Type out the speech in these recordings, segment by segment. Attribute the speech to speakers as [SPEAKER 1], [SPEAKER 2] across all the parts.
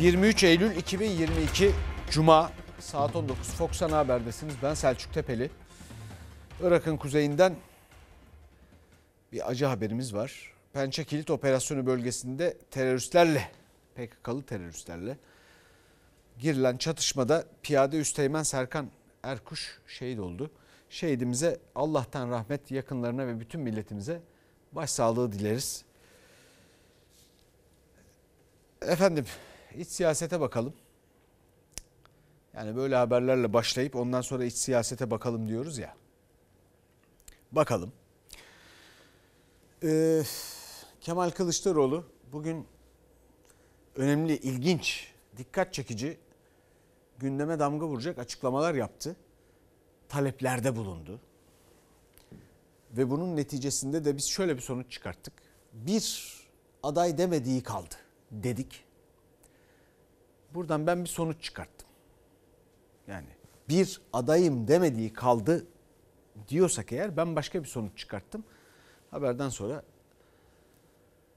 [SPEAKER 1] 23 Eylül 2022 Cuma saat 19 Fox Ana Haber'desiniz. Ben Selçuk Tepeli. Irak'ın kuzeyinden bir acı haberimiz var. Pençe Kilit Operasyonu bölgesinde teröristlerle, PKK'lı teröristlerle girilen çatışmada piyade üsteğmen Serkan Erkuş şehit oldu. Şehidimize Allah'tan rahmet yakınlarına ve bütün milletimize başsağlığı dileriz. Efendim iç siyasete bakalım. Yani böyle haberlerle başlayıp ondan sonra iç siyasete bakalım diyoruz ya. Bakalım. Ee, Kemal Kılıçdaroğlu bugün önemli, ilginç, dikkat çekici gündeme damga vuracak açıklamalar yaptı. Taleplerde bulundu. Ve bunun neticesinde de biz şöyle bir sonuç çıkarttık. Bir aday demediği kaldı dedik. Buradan ben bir sonuç çıkarttım. Yani bir adayım demediği kaldı diyorsak eğer ben başka bir sonuç çıkarttım. Haberden sonra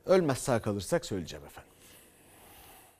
[SPEAKER 1] ölmez sağ kalırsak söyleyeceğim efendim.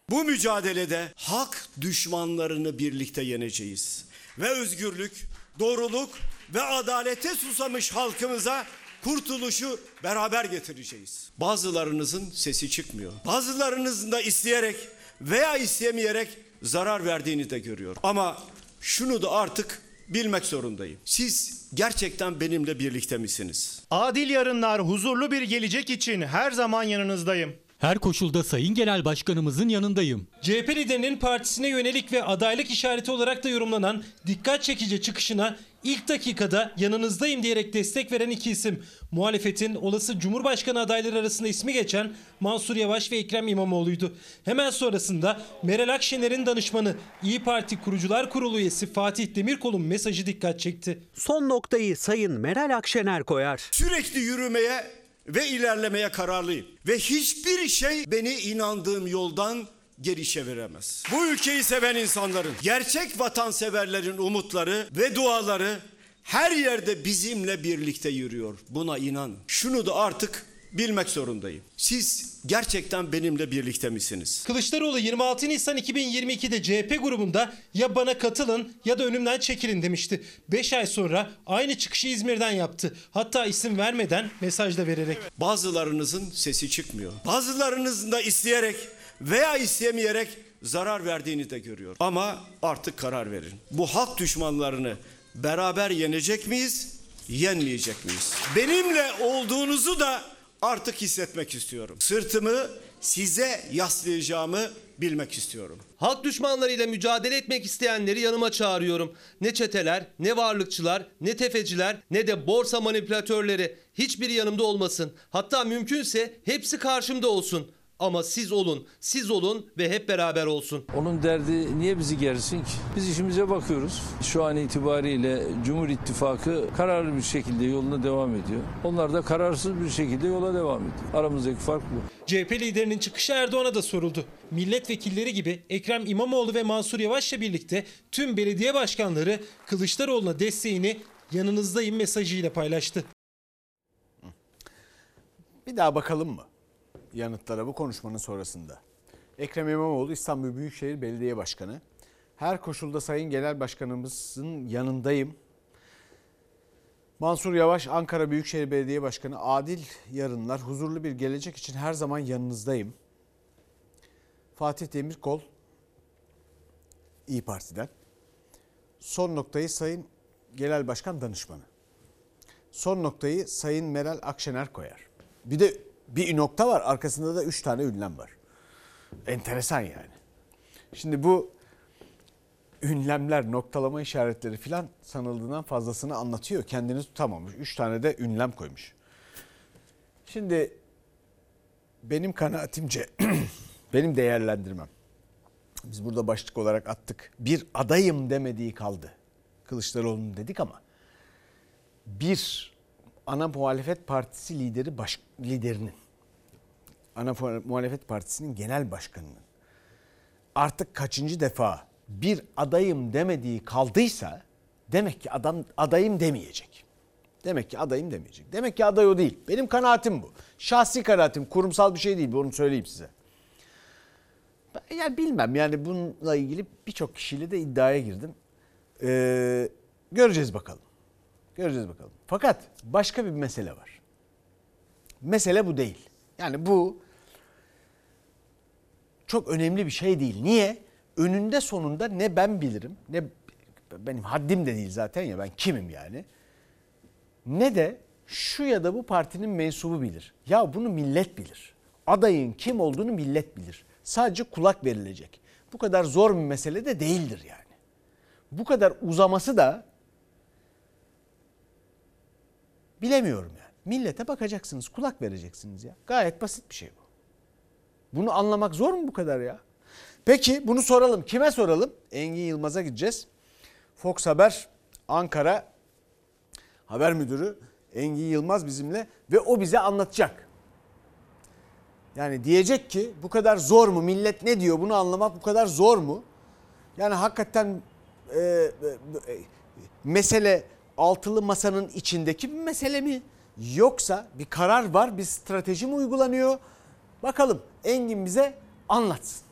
[SPEAKER 2] Bu mücadelede hak düşmanlarını birlikte yeneceğiz. Ve özgürlük, doğruluk ve adalete susamış halkımıza kurtuluşu beraber getireceğiz. Bazılarınızın sesi çıkmıyor. Bazılarınızın da isteyerek veya istemeyerek zarar verdiğini de görüyorum. Ama şunu da artık bilmek zorundayım. Siz gerçekten benimle birlikte misiniz?
[SPEAKER 3] Adil yarınlar, huzurlu bir gelecek için her zaman yanınızdayım.
[SPEAKER 4] Her koşulda Sayın Genel Başkanımızın yanındayım.
[SPEAKER 5] CHP liderinin partisine yönelik ve adaylık işareti olarak da yorumlanan dikkat çekici çıkışına ilk dakikada yanınızdayım diyerek destek veren iki isim. Muhalefetin olası Cumhurbaşkanı adayları arasında ismi geçen Mansur Yavaş ve Ekrem İmamoğlu'ydu. Hemen sonrasında Meral Akşener'in danışmanı İyi Parti Kurucular Kurulu üyesi Fatih Demirkol'un mesajı dikkat çekti.
[SPEAKER 6] Son noktayı Sayın Meral Akşener koyar.
[SPEAKER 2] Sürekli yürümeye ve ilerlemeye kararlıyım. Ve hiçbir şey beni inandığım yoldan geri çeviremez. Bu ülkeyi seven insanların, gerçek vatanseverlerin umutları ve duaları her yerde bizimle birlikte yürüyor. Buna inan. Şunu da artık bilmek zorundayım. Siz gerçekten benimle birlikte misiniz?
[SPEAKER 5] Kılıçdaroğlu 26 Nisan 2022'de CHP grubunda ya bana katılın ya da önümden çekilin demişti. 5 ay sonra aynı çıkışı İzmir'den yaptı. Hatta isim vermeden mesaj da vererek.
[SPEAKER 2] Bazılarınızın sesi çıkmıyor. Bazılarınızın da isteyerek veya istemeyerek zarar verdiğini de görüyor. Ama artık karar verin. Bu halk düşmanlarını beraber yenecek miyiz, yenmeyecek miyiz? Benimle olduğunuzu da artık hissetmek istiyorum. Sırtımı size yaslayacağımı bilmek istiyorum.
[SPEAKER 7] Halk düşmanlarıyla mücadele etmek isteyenleri yanıma çağırıyorum. Ne çeteler, ne varlıkçılar, ne tefeciler, ne de borsa manipülatörleri hiçbiri yanımda olmasın. Hatta mümkünse hepsi karşımda olsun. Ama siz olun, siz olun ve hep beraber olsun.
[SPEAKER 8] Onun derdi niye bizi gersin ki? Biz işimize bakıyoruz. Şu an itibariyle Cumhur İttifakı kararlı bir şekilde yoluna devam ediyor. Onlar da kararsız bir şekilde yola devam ediyor. Aramızdaki fark bu.
[SPEAKER 5] CHP liderinin çıkışı Erdoğan'a da soruldu. Milletvekilleri gibi Ekrem İmamoğlu ve Mansur Yavaş'la birlikte tüm belediye başkanları Kılıçdaroğlu'na desteğini yanınızdayım mesajıyla paylaştı.
[SPEAKER 1] Bir daha bakalım mı yanıtlara bu konuşmanın sonrasında? Ekrem İmamoğlu İstanbul Büyükşehir Belediye Başkanı. Her koşulda Sayın Genel Başkanımızın yanındayım. Mansur Yavaş Ankara Büyükşehir Belediye Başkanı adil yarınlar, huzurlu bir gelecek için her zaman yanınızdayım. Fatih Demirkol İyi Parti'den. Son noktayı Sayın Genel Başkan Danışmanı. Son noktayı Sayın Meral Akşener koyar. Bir de bir nokta var arkasında da üç tane ünlem var. Enteresan yani. Şimdi bu ünlemler, noktalama işaretleri filan sanıldığından fazlasını anlatıyor. Kendini tutamamış. Üç tane de ünlem koymuş. Şimdi benim kanaatimce, benim değerlendirmem. Biz burada başlık olarak attık. Bir adayım demediği kaldı. Kılıçdaroğlu'nun dedik ama bir ana muhalefet partisi lideri baş, liderinin ana muhalefet partisinin genel başkanının artık kaçıncı defa bir adayım demediği kaldıysa demek ki adam adayım demeyecek. Demek ki adayım demeyecek. Demek ki aday o değil. Benim kanaatim bu. Şahsi kanaatim, kurumsal bir şey değil. Bunu söyleyeyim size. Ben- Yani bilmem yani bununla ilgili birçok kişiyle de iddiaya girdim. Ee, göreceğiz bakalım. Göreceğiz bakalım. Fakat başka bir mesele var. Mesele bu değil. Yani bu çok önemli bir şey değil. Niye? Önünde sonunda ne ben bilirim ne benim haddim de değil zaten ya ben kimim yani. Ne de şu ya da bu partinin mensubu bilir. Ya bunu millet bilir. Adayın kim olduğunu millet bilir. Sadece kulak verilecek. Bu kadar zor bir mesele de değildir yani. Bu kadar uzaması da bilemiyorum yani. Millete bakacaksınız, kulak vereceksiniz ya. Gayet basit bir şey bu. Bunu anlamak zor mu bu kadar ya? Peki bunu soralım. Kime soralım? Engin Yılmaz'a gideceğiz. Fox Haber Ankara haber müdürü Engin Yılmaz bizimle ve o bize anlatacak. Yani diyecek ki bu kadar zor mu? Millet ne diyor? Bunu anlamak bu kadar zor mu? Yani hakikaten e, e, e, mesele altılı masanın içindeki bir mesele mi? Yoksa bir karar var, bir strateji mi uygulanıyor? Bakalım Engin bize anlatsın.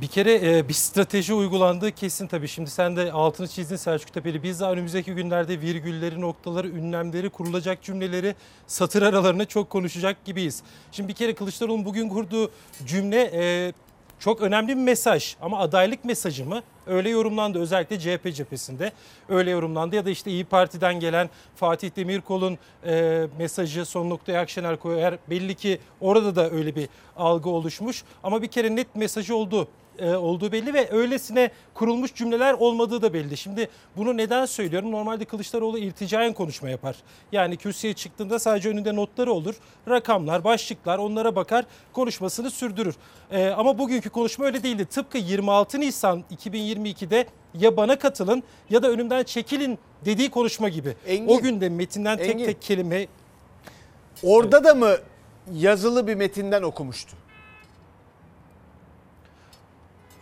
[SPEAKER 5] Bir kere e, bir strateji uygulandığı kesin tabii. Şimdi sen de altını çizdin Selçuk Tepeli. Biz de önümüzdeki günlerde virgülleri, noktaları, ünlemleri, kurulacak cümleleri, satır aralarını çok konuşacak gibiyiz. Şimdi bir kere Kılıçdaroğlu'nun bugün kurduğu cümle e, çok önemli bir mesaj. Ama adaylık mesajı mı? Öyle yorumlandı özellikle CHP cephesinde. Öyle yorumlandı ya da işte İyi Parti'den gelen Fatih Demirkol'un e, mesajı son noktaya Akşener koyar. Belli ki orada da öyle bir algı oluşmuş. Ama bir kere net mesajı oldu olduğu belli ve öylesine kurulmuş cümleler olmadığı da belli. Şimdi bunu neden söylüyorum? Normalde Kılıçdaroğlu irticaen konuşma yapar. Yani kürsüye çıktığında sadece önünde notları olur. Rakamlar, başlıklar onlara bakar konuşmasını sürdürür. E, ama bugünkü konuşma öyle değildi. Tıpkı 26 Nisan 2022'de ya bana katılın ya da önümden çekilin dediği konuşma gibi.
[SPEAKER 1] Engin,
[SPEAKER 5] o günde metinden tek
[SPEAKER 1] Engin.
[SPEAKER 5] tek kelime
[SPEAKER 1] Orada da mı yazılı bir metinden okumuştu?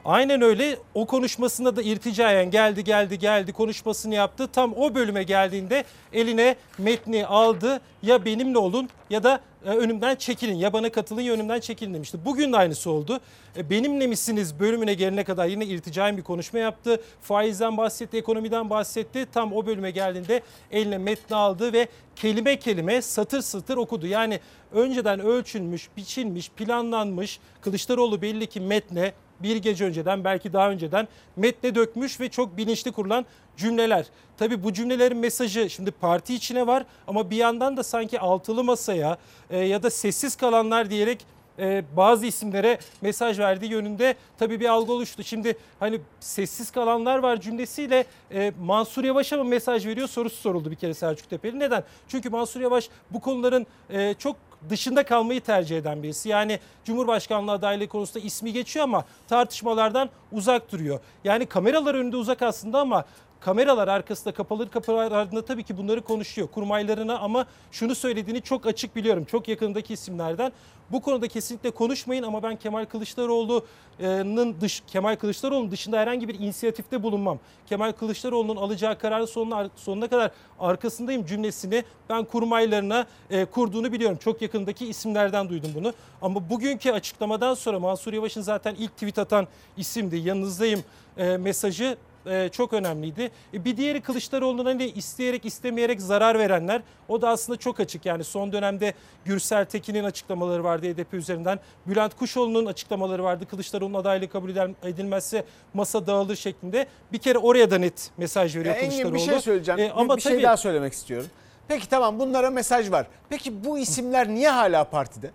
[SPEAKER 5] Aynen öyle. O konuşmasında da irticayen geldi geldi geldi konuşmasını yaptı. Tam o bölüme geldiğinde eline metni aldı. Ya benimle olun ya da e, önümden çekilin. Ya bana katılın ya önümden çekilin demişti. Bugün de aynısı oldu. E, Benimle misiniz bölümüne gelene kadar yine irticayen bir konuşma yaptı. Faizden bahsetti, ekonomiden bahsetti. Tam o bölüme geldiğinde eline metni aldı ve kelime kelime satır satır okudu. Yani önceden ölçülmüş, biçilmiş, planlanmış Kılıçdaroğlu belli ki metne bir gece önceden belki daha önceden metne dökmüş ve çok bilinçli kurulan cümleler. Tabii bu cümlelerin mesajı şimdi parti içine var ama bir yandan da sanki altılı masaya e, ya da sessiz kalanlar diyerek e, bazı isimlere mesaj verdiği yönünde tabii bir algı oluştu. Şimdi hani sessiz kalanlar var cümlesiyle e, Mansur Yavaş'a mı mesaj veriyor sorusu soruldu bir kere Selçuk Tepeli. Neden? Çünkü Mansur Yavaş bu konuların e, çok dışında kalmayı tercih eden birisi. Yani Cumhurbaşkanlığı adaylığı konusunda ismi geçiyor ama tartışmalardan uzak duruyor. Yani kameralar önünde uzak aslında ama kameralar arkasında kapalı kapılar ardında tabii ki bunları konuşuyor kurmaylarına ama şunu söylediğini çok açık biliyorum. Çok yakındaki isimlerden. Bu konuda kesinlikle konuşmayın ama ben Kemal Kılıçdaroğlu'nun dış Kemal Kılıçdaroğlu'nun dışında herhangi bir inisiyatifte bulunmam. Kemal Kılıçdaroğlu'nun alacağı kararın sonuna, sonuna kadar arkasındayım cümlesini ben kurmaylarına e, kurduğunu biliyorum. Çok yakındaki isimlerden duydum bunu. Ama bugünkü açıklamadan sonra Mansur Yavaş'ın zaten ilk tweet atan isimdi. Yanınızdayım e, mesajı e, çok önemliydi. E, bir diğeri Kılıçdaroğlu'na hani isteyerek istemeyerek zarar verenler. O da aslında çok açık. Yani son dönemde Gürsel Tekin'in açıklamaları vardı HDP üzerinden. Bülent Kuşoğlu'nun açıklamaları vardı. Kılıçdaroğlu'nun adaylığı kabul edilmezse masa dağılır şeklinde. Bir kere oraya da net mesaj veriyor
[SPEAKER 1] Ya Engin
[SPEAKER 5] Kılıçdaroğlu.
[SPEAKER 1] bir şey söyleyeceğim.
[SPEAKER 5] E, ama
[SPEAKER 1] bir şey
[SPEAKER 5] tabii-
[SPEAKER 1] daha söylemek istiyorum. Peki tamam bunlara mesaj var. Peki bu isimler niye hala partide?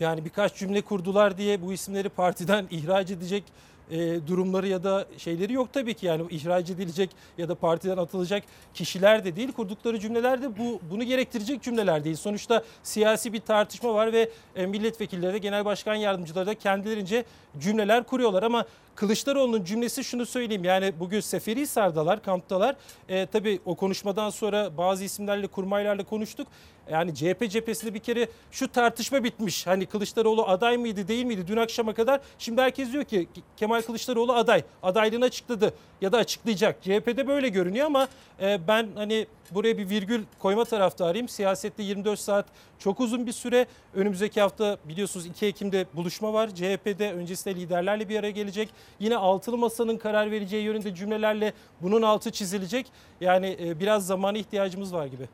[SPEAKER 5] Yani birkaç cümle kurdular diye bu isimleri partiden ihraç edecek e, durumları ya da şeyleri yok tabii ki. Yani ihraç edilecek ya da partiden atılacak kişiler de değil. Kurdukları cümleler de bu bunu gerektirecek cümleler değil. Sonuçta siyasi bir tartışma var ve e, milletvekilleri de genel başkan yardımcıları da kendilerince cümleler kuruyorlar ama Kılıçdaroğlu'nun cümlesi şunu söyleyeyim. Yani bugün Seferihisar'dalar, kamptalar. E, tabii o konuşmadan sonra bazı isimlerle, kurmaylarla konuştuk. Yani CHP cephesinde bir kere şu tartışma bitmiş. Hani Kılıçdaroğlu aday mıydı değil miydi dün akşama kadar. Şimdi herkes diyor ki Kemal Kılıçdaroğlu aday. Adaylığını açıkladı ya da açıklayacak. CHP'de böyle görünüyor ama e, ben hani buraya bir virgül koyma taraftarıyım. Siyasette 24 saat çok uzun bir süre. Önümüzdeki hafta biliyorsunuz 2 Ekim'de buluşma var. CHP'de öncesinde liderlerle bir araya gelecek. Yine altılı masanın karar vereceği yönünde cümlelerle bunun altı çizilecek. Yani e, biraz zamana ihtiyacımız var gibi.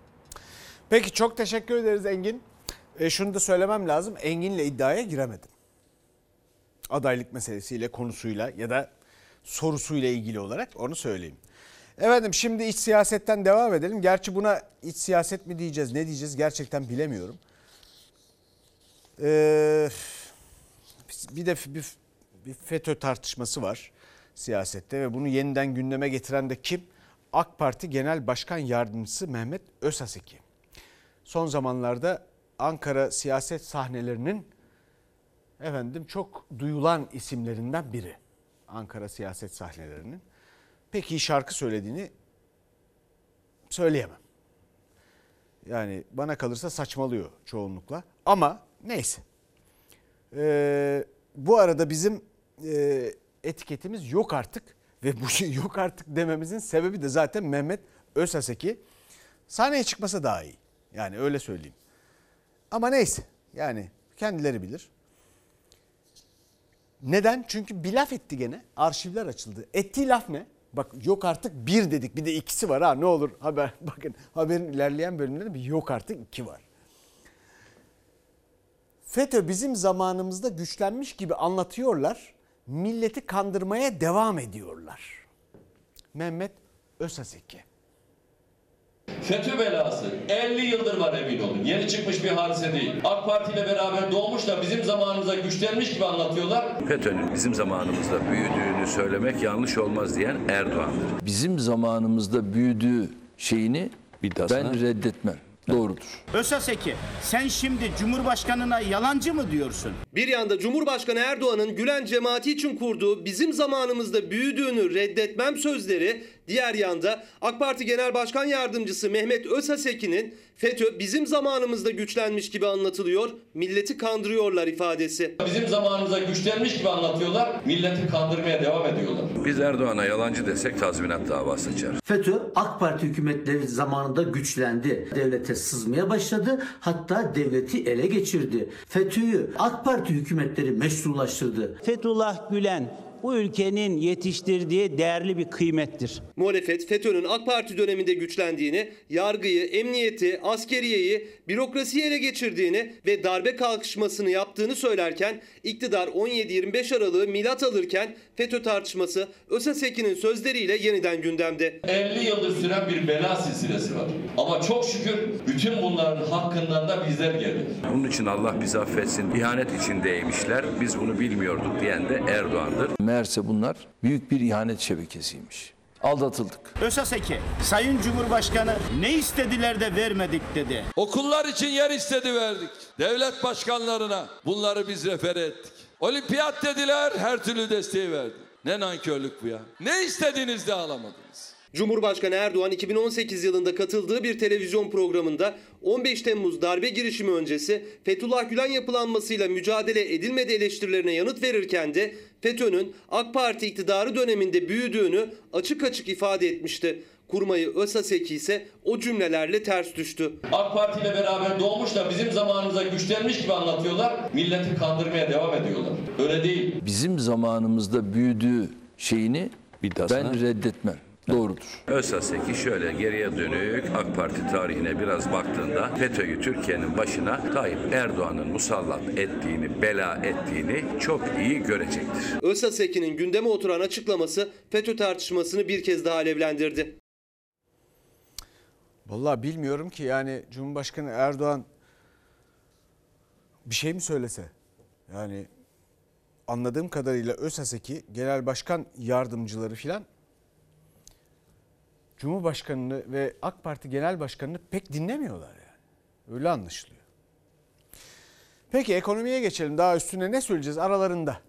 [SPEAKER 1] Peki çok teşekkür ederiz Engin. E, şunu da söylemem lazım. Engin'le iddiaya giremedim. Adaylık meselesiyle, konusuyla ya da sorusuyla ilgili olarak onu söyleyeyim. Efendim şimdi iç siyasetten devam edelim. Gerçi buna iç siyaset mi diyeceğiz, ne diyeceğiz gerçekten bilemiyorum. Ee, bir de bir, bir FETÖ tartışması var siyasette ve bunu yeniden gündeme getiren de kim? AK Parti Genel Başkan Yardımcısı Mehmet Özaseki. Son zamanlarda Ankara siyaset sahnelerinin efendim çok duyulan isimlerinden biri. Ankara siyaset sahnelerinin. Pek iyi şarkı söylediğini söyleyemem. Yani bana kalırsa saçmalıyor çoğunlukla. Ama neyse. Ee, bu arada bizim e, etiketimiz yok artık. Ve bu yok artık dememizin sebebi de zaten Mehmet Özaseki. Sahneye çıkmasa daha iyi. Yani öyle söyleyeyim. Ama neyse yani kendileri bilir. Neden? Çünkü bir laf etti gene. Arşivler açıldı. Ettiği laf ne? Bak yok artık bir dedik. Bir de ikisi var ha ne olur haber. Bakın haberin ilerleyen bölümlerinde bir yok artık iki var. FETÖ bizim zamanımızda güçlenmiş gibi anlatıyorlar. Milleti kandırmaya devam ediyorlar. Mehmet Özaseki.
[SPEAKER 9] FETÖ belası 50 yıldır var emin olun. Yeni çıkmış bir hadise değil. AK Parti ile beraber doğmuş da bizim zamanımıza güçlenmiş gibi anlatıyorlar.
[SPEAKER 10] FETÖ'nün bizim zamanımızda büyüdüğünü söylemek yanlış olmaz diyen Erdoğan'dır. Bizim zamanımızda büyüdüğü şeyini ben reddetmem. Doğrudur.
[SPEAKER 11] Ösaseki sen şimdi Cumhurbaşkanına yalancı mı diyorsun?
[SPEAKER 7] Bir yanda Cumhurbaşkanı Erdoğan'ın Gülen cemaati için kurduğu bizim zamanımızda büyüdüğünü reddetmem sözleri, diğer yanda AK Parti Genel Başkan Yardımcısı Mehmet Özaseki'nin FETÖ bizim zamanımızda güçlenmiş gibi anlatılıyor, milleti kandırıyorlar ifadesi.
[SPEAKER 9] Bizim zamanımıza güçlenmiş gibi anlatıyorlar. Milleti kandırmaya devam ediyorlar.
[SPEAKER 10] Biz Erdoğan'a yalancı desek tazminat davası açarız.
[SPEAKER 11] FETÖ AK Parti hükümetleri zamanında güçlendi. Devlete sızmaya başladı. Hatta devleti ele geçirdi. FETÖ'yü AK Parti hükümetleri meşrulaştırdı.
[SPEAKER 12] Fethullah Gülen bu ülkenin yetiştirdiği değerli bir kıymettir.
[SPEAKER 7] Muhalefet FETÖ'nün AK Parti döneminde güçlendiğini, yargıyı, emniyeti, askeriyeyi, bürokrasiyi ele geçirdiğini ve darbe kalkışmasını yaptığını söylerken iktidar 17-25 Aralık'ı milat alırken FETÖ tartışması Özaseki'nin sözleriyle yeniden gündemde.
[SPEAKER 9] 50 yıldır süren bir bela silsilesi var. Ama çok şükür bütün bunların hakkından da bizler geldik.
[SPEAKER 10] Bunun için Allah bizi affetsin. İhanet içindeymişler. Biz bunu bilmiyorduk diyen de Erdoğan'dır. Meğerse bunlar büyük bir ihanet şebekesiymiş. Aldatıldık.
[SPEAKER 11] Ösaseki Sayın Cumhurbaşkanı ne istediler de vermedik dedi.
[SPEAKER 8] Okullar için yer istedi verdik. Devlet başkanlarına bunları biz refere ettik. Olimpiyat dediler her türlü desteği verdik. Ne nankörlük bu ya. Ne istediğiniz de alamadınız.
[SPEAKER 7] Cumhurbaşkanı Erdoğan 2018 yılında katıldığı bir televizyon programında 15 Temmuz darbe girişimi öncesi Fethullah Gülen yapılanmasıyla mücadele edilmedi eleştirilerine yanıt verirken de FETÖ'nün AK Parti iktidarı döneminde büyüdüğünü açık açık ifade etmişti. Kurmayı Ösaseki ise o cümlelerle ters düştü.
[SPEAKER 9] AK Parti ile beraber doğmuş da bizim zamanımıza güçlenmiş gibi anlatıyorlar. Milleti kandırmaya devam ediyorlar. Öyle değil.
[SPEAKER 10] Bizim zamanımızda büyüdüğü şeyini ben reddetmem. Doğrudur. Özsaseki şöyle geriye dönük AK Parti tarihine biraz baktığında FETÖ'yü Türkiye'nin başına Tayyip Erdoğan'ın musallat ettiğini, bela ettiğini çok iyi görecektir.
[SPEAKER 7] Ösaseki'nin gündeme oturan açıklaması FETÖ tartışmasını bir kez daha alevlendirdi.
[SPEAKER 1] Vallahi bilmiyorum ki yani Cumhurbaşkanı Erdoğan bir şey mi söylese? Yani anladığım kadarıyla ÖSAS'eki genel başkan yardımcıları filan Cumhurbaşkanını ve AK Parti Genel Başkanını pek dinlemiyorlar yani. Öyle anlaşılıyor. Peki ekonomiye geçelim. Daha üstüne ne söyleyeceğiz aralarında?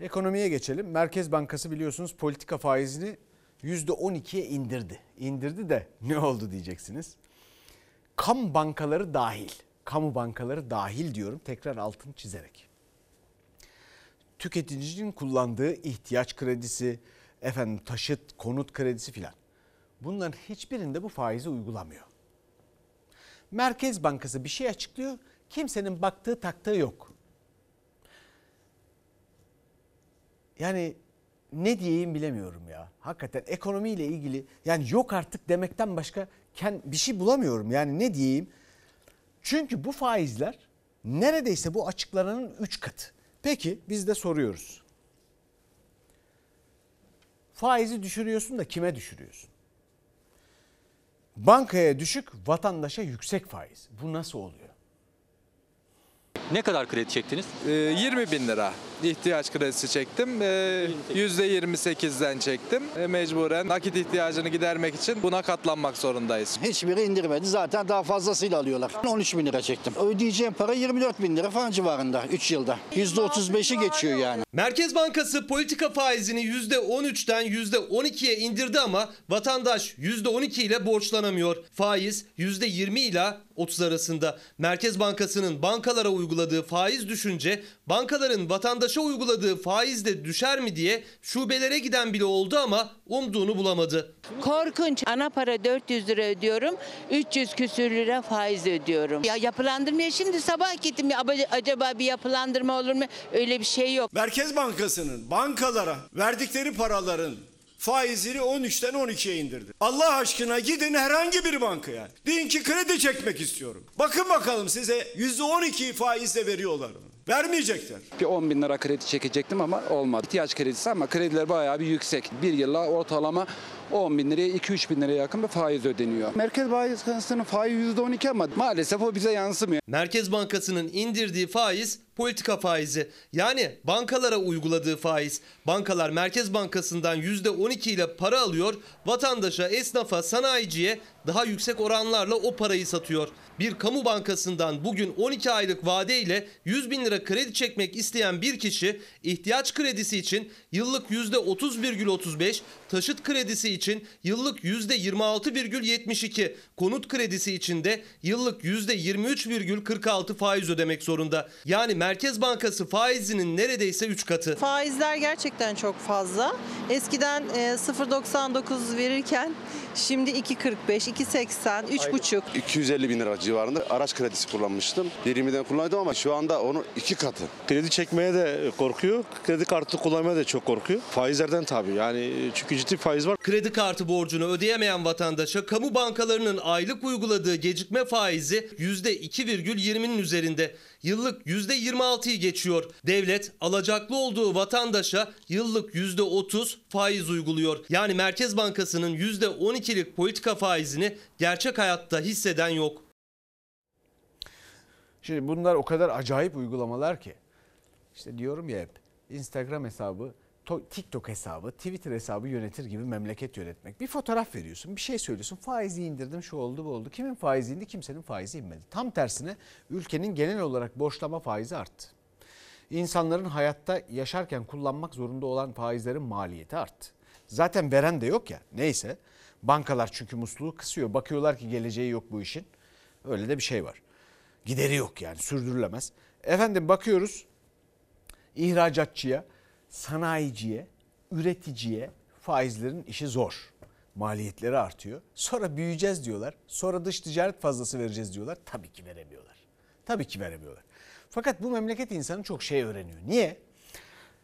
[SPEAKER 1] Ekonomiye geçelim. Merkez Bankası biliyorsunuz politika faizini %12'ye indirdi. İndirdi de ne oldu diyeceksiniz. Kamu bankaları dahil, kamu bankaları dahil diyorum tekrar altını çizerek. Tüketicinin kullandığı ihtiyaç kredisi, efendim taşıt, konut kredisi filan. Bunların hiçbirinde bu faizi uygulamıyor. Merkez Bankası bir şey açıklıyor, kimsenin baktığı taktığı yok. Yani ne diyeyim bilemiyorum ya. Hakikaten ekonomiyle ilgili yani yok artık demekten başka bir şey bulamıyorum. Yani ne diyeyim? Çünkü bu faizler neredeyse bu açıklananın 3 katı. Peki biz de soruyoruz. Faizi düşürüyorsun da kime düşürüyorsun? Bankaya düşük, vatandaşa yüksek faiz. Bu nasıl oluyor?
[SPEAKER 13] Ne kadar kredi çektiniz?
[SPEAKER 14] 20 bin lira ihtiyaç kredisi çektim. Ee, %28'den çektim. Ee, Mecburen nakit ihtiyacını gidermek için buna katlanmak zorundayız.
[SPEAKER 15] Hiçbiri indirmedi. Zaten daha fazlasıyla alıyorlar. 13 bin lira çektim. Ödeyeceğim para 24 bin lira falan civarında 3 yılda. %35'i geçiyor yani.
[SPEAKER 7] Merkez Bankası politika faizini %13'ten %12'ye indirdi ama vatandaş %12 ile borçlanamıyor. Faiz %20 ile 30 arasında. Merkez Bankası'nın bankalara uyguladığı faiz düşünce bankaların vatandaşa uyguladığı faiz de düşer mi diye şubelere giden bile oldu ama umduğunu bulamadı.
[SPEAKER 16] Korkunç. Ana para 400 lira ödüyorum. 300 küsür lira faiz ödüyorum. Ya yapılandırmaya şimdi sabah gittim. Ya, aba- acaba bir yapılandırma olur mu? Öyle bir şey yok.
[SPEAKER 2] Merkez Bankası'nın bankalara verdikleri paraların faizini 13'ten 12'ye indirdi. Allah aşkına gidin herhangi bir bankaya. Deyin ki kredi çekmek istiyorum. Bakın bakalım size %12 faizle veriyorlar mı? Vermeyecekler.
[SPEAKER 17] Bir 10 bin lira kredi çekecektim ama olmadı. İhtiyaç kredisi ama krediler bayağı bir yüksek. Bir yılla ortalama 10 bin liraya 2-3 bin liraya yakın bir faiz ödeniyor. Merkez Bankası'nın faizi %12 ama maalesef o bize yansımıyor.
[SPEAKER 7] Merkez Bankası'nın indirdiği faiz politika faizi. Yani bankalara uyguladığı faiz. Bankalar Merkez Bankası'ndan %12 ile para alıyor, vatandaşa, esnafa, sanayiciye daha yüksek oranlarla o parayı satıyor. Bir kamu bankasından bugün 12 aylık vadeyle 100 bin lira kredi çekmek isteyen bir kişi ihtiyaç kredisi için yıllık %30,35, taşıt kredisi için yıllık %26,72, konut kredisi için de yıllık %23,46 faiz ödemek zorunda. Yani Merkez Bankası faizinin neredeyse 3 katı.
[SPEAKER 18] Faizler gerçekten çok fazla. Eskiden e, 0.99 verirken şimdi 2.45, 2.80, 3.5.
[SPEAKER 19] 250 bin lira civarında araç kredisi kullanmıştım. 20'den kullanıyordum ama şu anda onun iki katı.
[SPEAKER 20] Kredi çekmeye de korkuyor. Kredi kartı kullanmaya da çok korkuyor. Faizlerden tabii. Yani çünkü ciddi faiz var.
[SPEAKER 7] Kredi kartı borcunu ödeyemeyen vatandaşa kamu bankalarının aylık uyguladığı gecikme faizi %2,20'nin üzerinde. Yıllık %26'yı geçiyor. Devlet alacaklı olduğu vatandaşa yıllık %30 faiz uyguluyor. Yani Merkez Bankası'nın %12'lik politika faizini gerçek hayatta hisseden yok.
[SPEAKER 1] Şimdi bunlar o kadar acayip uygulamalar ki. İşte diyorum ya hep Instagram hesabı, TikTok hesabı, Twitter hesabı yönetir gibi memleket yönetmek. Bir fotoğraf veriyorsun, bir şey söylüyorsun. Faizi indirdim, şu oldu, bu oldu. Kimin faizi indi, kimsenin faizi inmedi. Tam tersine ülkenin genel olarak borçlama faizi arttı. İnsanların hayatta yaşarken kullanmak zorunda olan faizlerin maliyeti arttı. Zaten veren de yok ya. Neyse. Bankalar çünkü musluğu kısıyor. Bakıyorlar ki geleceği yok bu işin. Öyle de bir şey var. Gideri yok yani sürdürülemez. Efendim bakıyoruz ihracatçıya, sanayiciye, üreticiye faizlerin işi zor. Maliyetleri artıyor. Sonra büyüyeceğiz diyorlar. Sonra dış ticaret fazlası vereceğiz diyorlar. Tabii ki veremiyorlar. Tabii ki veremiyorlar. Fakat bu memleket insanı çok şey öğreniyor. Niye?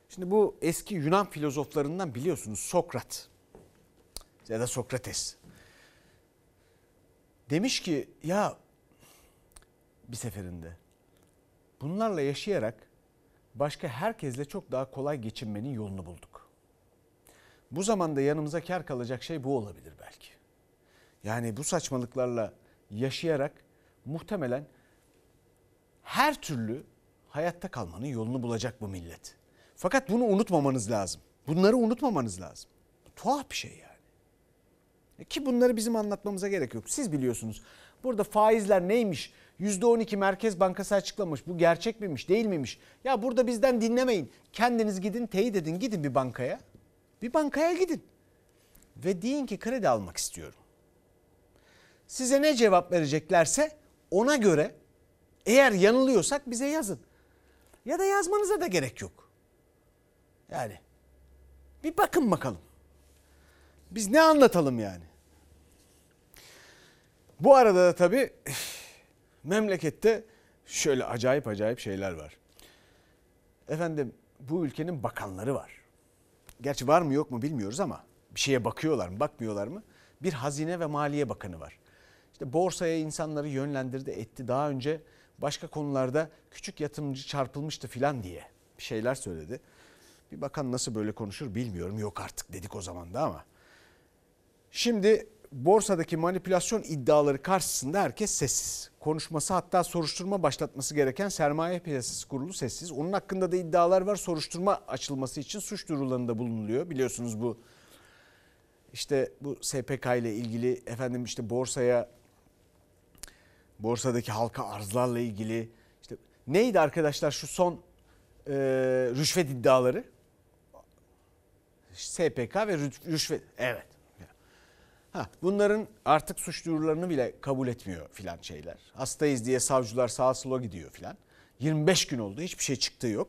[SPEAKER 1] Şimdi bu eski Yunan filozoflarından biliyorsunuz Sokrat ya da Sokrates. Demiş ki ya bir seferinde bunlarla yaşayarak başka herkesle çok daha kolay geçinmenin yolunu bulduk. Bu zamanda yanımıza kar kalacak şey bu olabilir belki. Yani bu saçmalıklarla yaşayarak muhtemelen her türlü hayatta kalmanın yolunu bulacak bu millet. Fakat bunu unutmamanız lazım. Bunları unutmamanız lazım. Tuhaf bir şey yani. E, Ki bunları bizim anlatmamıza gerek yok. Siz biliyorsunuz. Burada faizler neymiş? %12 Merkez Bankası açıklamış. Bu gerçek miymiş değil miymiş? Ya burada bizden dinlemeyin. Kendiniz gidin teyit edin. Gidin bir bankaya. Bir bankaya gidin. Ve deyin ki kredi almak istiyorum. Size ne cevap vereceklerse ona göre eğer yanılıyorsak bize yazın. Ya da yazmanıza da gerek yok. Yani bir bakın bakalım. Biz ne anlatalım yani? Bu arada da tabii memlekette şöyle acayip acayip şeyler var. Efendim bu ülkenin bakanları var. Gerçi var mı yok mu bilmiyoruz ama bir şeye bakıyorlar mı bakmıyorlar mı? Bir hazine ve maliye bakanı var. İşte borsaya insanları yönlendirdi etti. Daha önce başka konularda küçük yatırımcı çarpılmıştı filan diye bir şeyler söyledi. Bir bakan nasıl böyle konuşur bilmiyorum. Yok artık dedik o zaman da ama. Şimdi borsadaki manipülasyon iddiaları karşısında herkes sessiz. Konuşması hatta soruşturma başlatması gereken sermaye piyasası kurulu sessiz. Onun hakkında da iddialar var. Soruşturma açılması için suç duyurularında bulunuluyor. Biliyorsunuz bu işte bu SPK ile ilgili efendim işte borsaya borsadaki halka arzlarla ilgili işte neydi arkadaşlar şu son e, rüşvet iddiaları? SPK ve rü- rüşvet evet. Ha, bunların artık suç duyurularını bile kabul etmiyor filan şeyler. Hastayız diye savcılar sağa sola gidiyor filan. 25 gün oldu hiçbir şey çıktığı yok.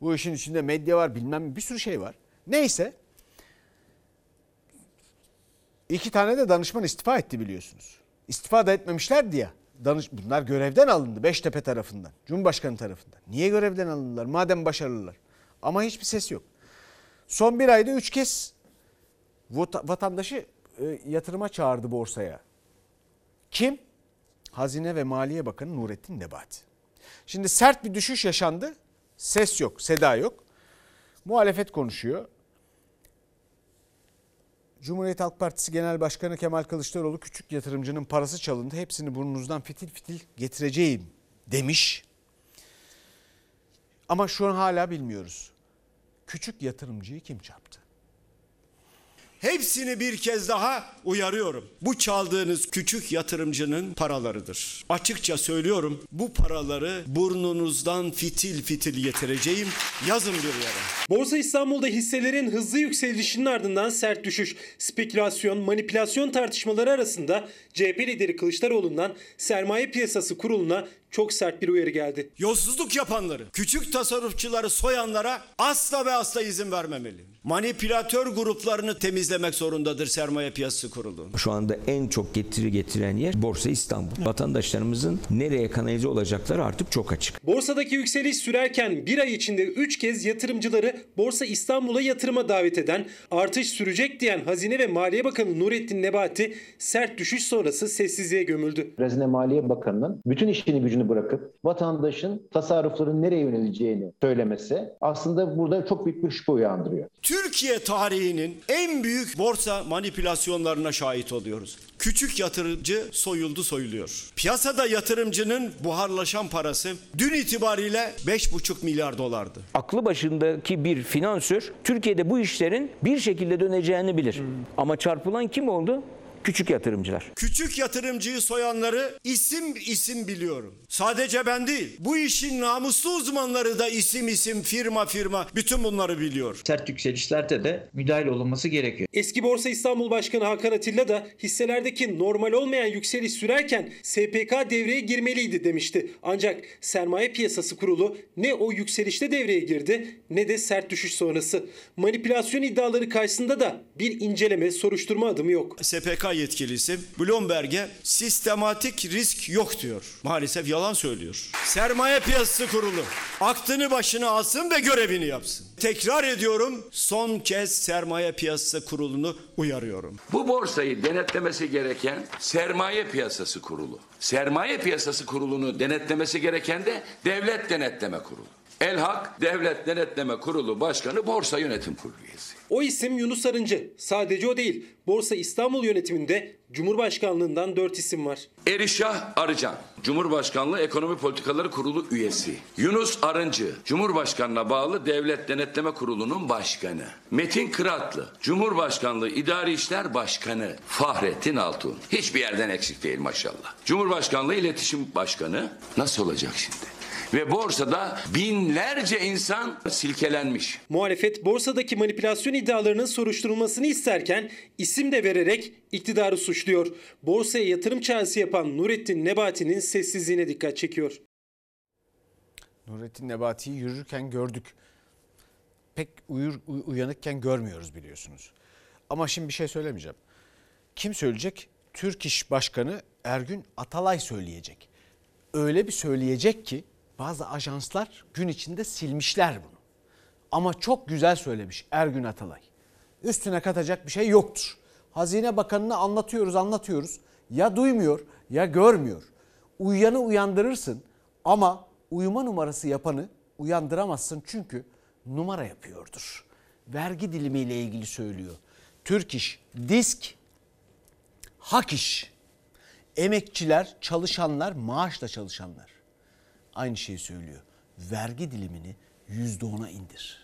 [SPEAKER 1] Bu işin içinde medya var bilmem bir sürü şey var. Neyse iki tane de danışman istifa etti biliyorsunuz. İstifa da etmemişlerdi ya. Danış, bunlar görevden alındı Beştepe tarafından, Cumhurbaşkanı tarafından. Niye görevden alındılar madem başarılılar? Ama hiçbir ses yok. Son bir ayda üç kez vatandaşı yatırıma çağırdı borsaya. Kim? Hazine ve Maliye Bakanı Nurettin Nebati. Şimdi sert bir düşüş yaşandı. Ses yok, seda yok. Muhalefet konuşuyor. Cumhuriyet Halk Partisi Genel Başkanı Kemal Kılıçdaroğlu küçük yatırımcının parası çalındı. Hepsini burnunuzdan fitil fitil getireceğim demiş. Ama şu an hala bilmiyoruz. Küçük yatırımcıyı kim çarptı?
[SPEAKER 2] Hepsini bir kez daha uyarıyorum. Bu çaldığınız küçük yatırımcının paralarıdır. Açıkça söylüyorum bu paraları burnunuzdan fitil fitil getireceğim. Yazın bir yere.
[SPEAKER 5] Borsa İstanbul'da hisselerin hızlı yükselişinin ardından sert düşüş, spekülasyon, manipülasyon tartışmaları arasında CHP lideri Kılıçdaroğlu'ndan sermaye piyasası kuruluna çok sert bir uyarı geldi.
[SPEAKER 2] Yolsuzluk yapanları, küçük tasarrufçuları soyanlara asla ve asla izin vermemeli. Manipülatör gruplarını temizlemek zorundadır sermaye piyasası kurulu.
[SPEAKER 11] Şu anda en çok getiri getiren yer Borsa İstanbul. Vatandaşlarımızın nereye kanalize olacakları artık çok açık.
[SPEAKER 5] Borsadaki yükseliş sürerken bir ay içinde 3 kez yatırımcıları Borsa İstanbul'a yatırıma davet eden, artış sürecek diyen Hazine ve Maliye Bakanı Nurettin Nebati sert düşüş sonrası sessizliğe gömüldü.
[SPEAKER 21] Hazine Maliye Bakanı'nın bütün işini gücünü bırakıp vatandaşın tasarrufların nereye yöneleceğini söylemesi aslında burada çok büyük bir şüphe uyandırıyor.
[SPEAKER 2] Türkiye tarihinin en büyük borsa manipülasyonlarına şahit oluyoruz. Küçük yatırımcı soyuldu soyuluyor. Piyasada yatırımcının buharlaşan parası dün itibariyle 5,5 milyar dolardı.
[SPEAKER 11] Aklı başındaki bir finansör Türkiye'de bu işlerin bir şekilde döneceğini bilir. Ama çarpılan kim oldu? Küçük yatırımcılar.
[SPEAKER 2] Küçük yatırımcıyı soyanları isim isim biliyorum. Sadece ben değil. Bu işin namuslu uzmanları da isim isim, firma firma bütün bunları biliyor.
[SPEAKER 22] Sert yükselişlerde de müdahil olunması gerekiyor.
[SPEAKER 5] Eski Borsa İstanbul Başkanı Hakan Atilla da hisselerdeki normal olmayan yükseliş sürerken SPK devreye girmeliydi demişti. Ancak sermaye piyasası kurulu ne o yükselişte devreye girdi ne de sert düşüş sonrası. Manipülasyon iddiaları karşısında da bir inceleme, soruşturma adımı yok.
[SPEAKER 2] SPK yetkilisi Bloomberg'e sistematik risk yok diyor. Maalesef yalan söylüyor. Sermaye piyasası kurulu aklını başına alsın ve görevini yapsın. Tekrar ediyorum son kez sermaye piyasası kurulunu uyarıyorum.
[SPEAKER 23] Bu borsayı denetlemesi gereken sermaye piyasası kurulu. Sermaye piyasası kurulunu denetlemesi gereken de devlet denetleme kurulu. Elhak Devlet Denetleme Kurulu Başkanı Borsa Yönetim Kurulu üyesi.
[SPEAKER 24] O isim Yunus Arıncı. Sadece o değil. Borsa İstanbul yönetiminde Cumhurbaşkanlığından 4 isim var.
[SPEAKER 23] Erişah Arıcan, Cumhurbaşkanlığı Ekonomi Politikaları Kurulu üyesi. Yunus Arıncı, Cumhurbaşkanına bağlı Devlet Denetleme Kurulu'nun başkanı. Metin Kıratlı, Cumhurbaşkanlığı İdari İşler Başkanı. Fahrettin Altun, hiçbir yerden eksik değil maşallah. Cumhurbaşkanlığı İletişim Başkanı. Nasıl olacak şimdi? Ve borsada binlerce insan silkelenmiş.
[SPEAKER 24] Muhalefet borsadaki manipülasyon iddialarının soruşturulmasını isterken isim de vererek iktidarı suçluyor. Borsaya yatırım çağrısı yapan Nurettin Nebati'nin sessizliğine dikkat çekiyor.
[SPEAKER 1] Nurettin Nebati'yi yürürken gördük. Pek uyur, uy- uyanıkken görmüyoruz biliyorsunuz. Ama şimdi bir şey söylemeyeceğim. Kim söyleyecek? Türk İş Başkanı Ergün Atalay söyleyecek. Öyle bir söyleyecek ki bazı ajanslar gün içinde silmişler bunu. Ama çok güzel söylemiş Ergün Atalay. Üstüne katacak bir şey yoktur. Hazine Bakanı'na anlatıyoruz anlatıyoruz. Ya duymuyor ya görmüyor. Uyuyanı uyandırırsın ama uyuma numarası yapanı uyandıramazsın çünkü numara yapıyordur. Vergi dilimiyle ilgili söylüyor. Türk İş, Disk, Hak İş, emekçiler, çalışanlar, maaşla çalışanlar aynı şeyi söylüyor. Vergi dilimini %10'a indir.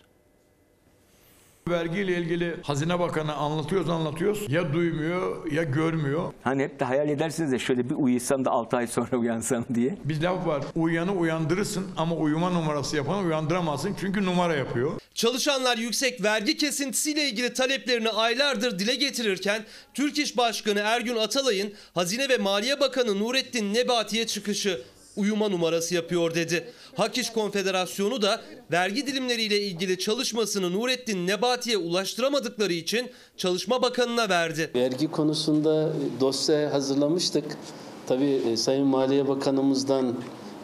[SPEAKER 25] Vergiyle ilgili Hazine Bakanı anlatıyoruz anlatıyoruz. Ya duymuyor ya görmüyor.
[SPEAKER 26] Hani hep de hayal edersiniz de şöyle bir uyusan da 6 ay sonra uyansam diye.
[SPEAKER 25] Bir laf var. Uyanı uyandırırsın ama uyuma numarası yapanı uyandıramazsın çünkü numara yapıyor.
[SPEAKER 7] Çalışanlar yüksek vergi kesintisiyle ilgili taleplerini aylardır dile getirirken Türk İş Başkanı Ergün Atalay'ın Hazine ve Maliye Bakanı Nurettin Nebati'ye çıkışı uyuma numarası yapıyor dedi. Hak İş Konfederasyonu da vergi dilimleriyle ilgili çalışmasını Nurettin Nebati'ye ulaştıramadıkları için Çalışma Bakanı'na verdi.
[SPEAKER 27] Vergi konusunda dosya hazırlamıştık. Tabii e, Sayın Maliye Bakanımızdan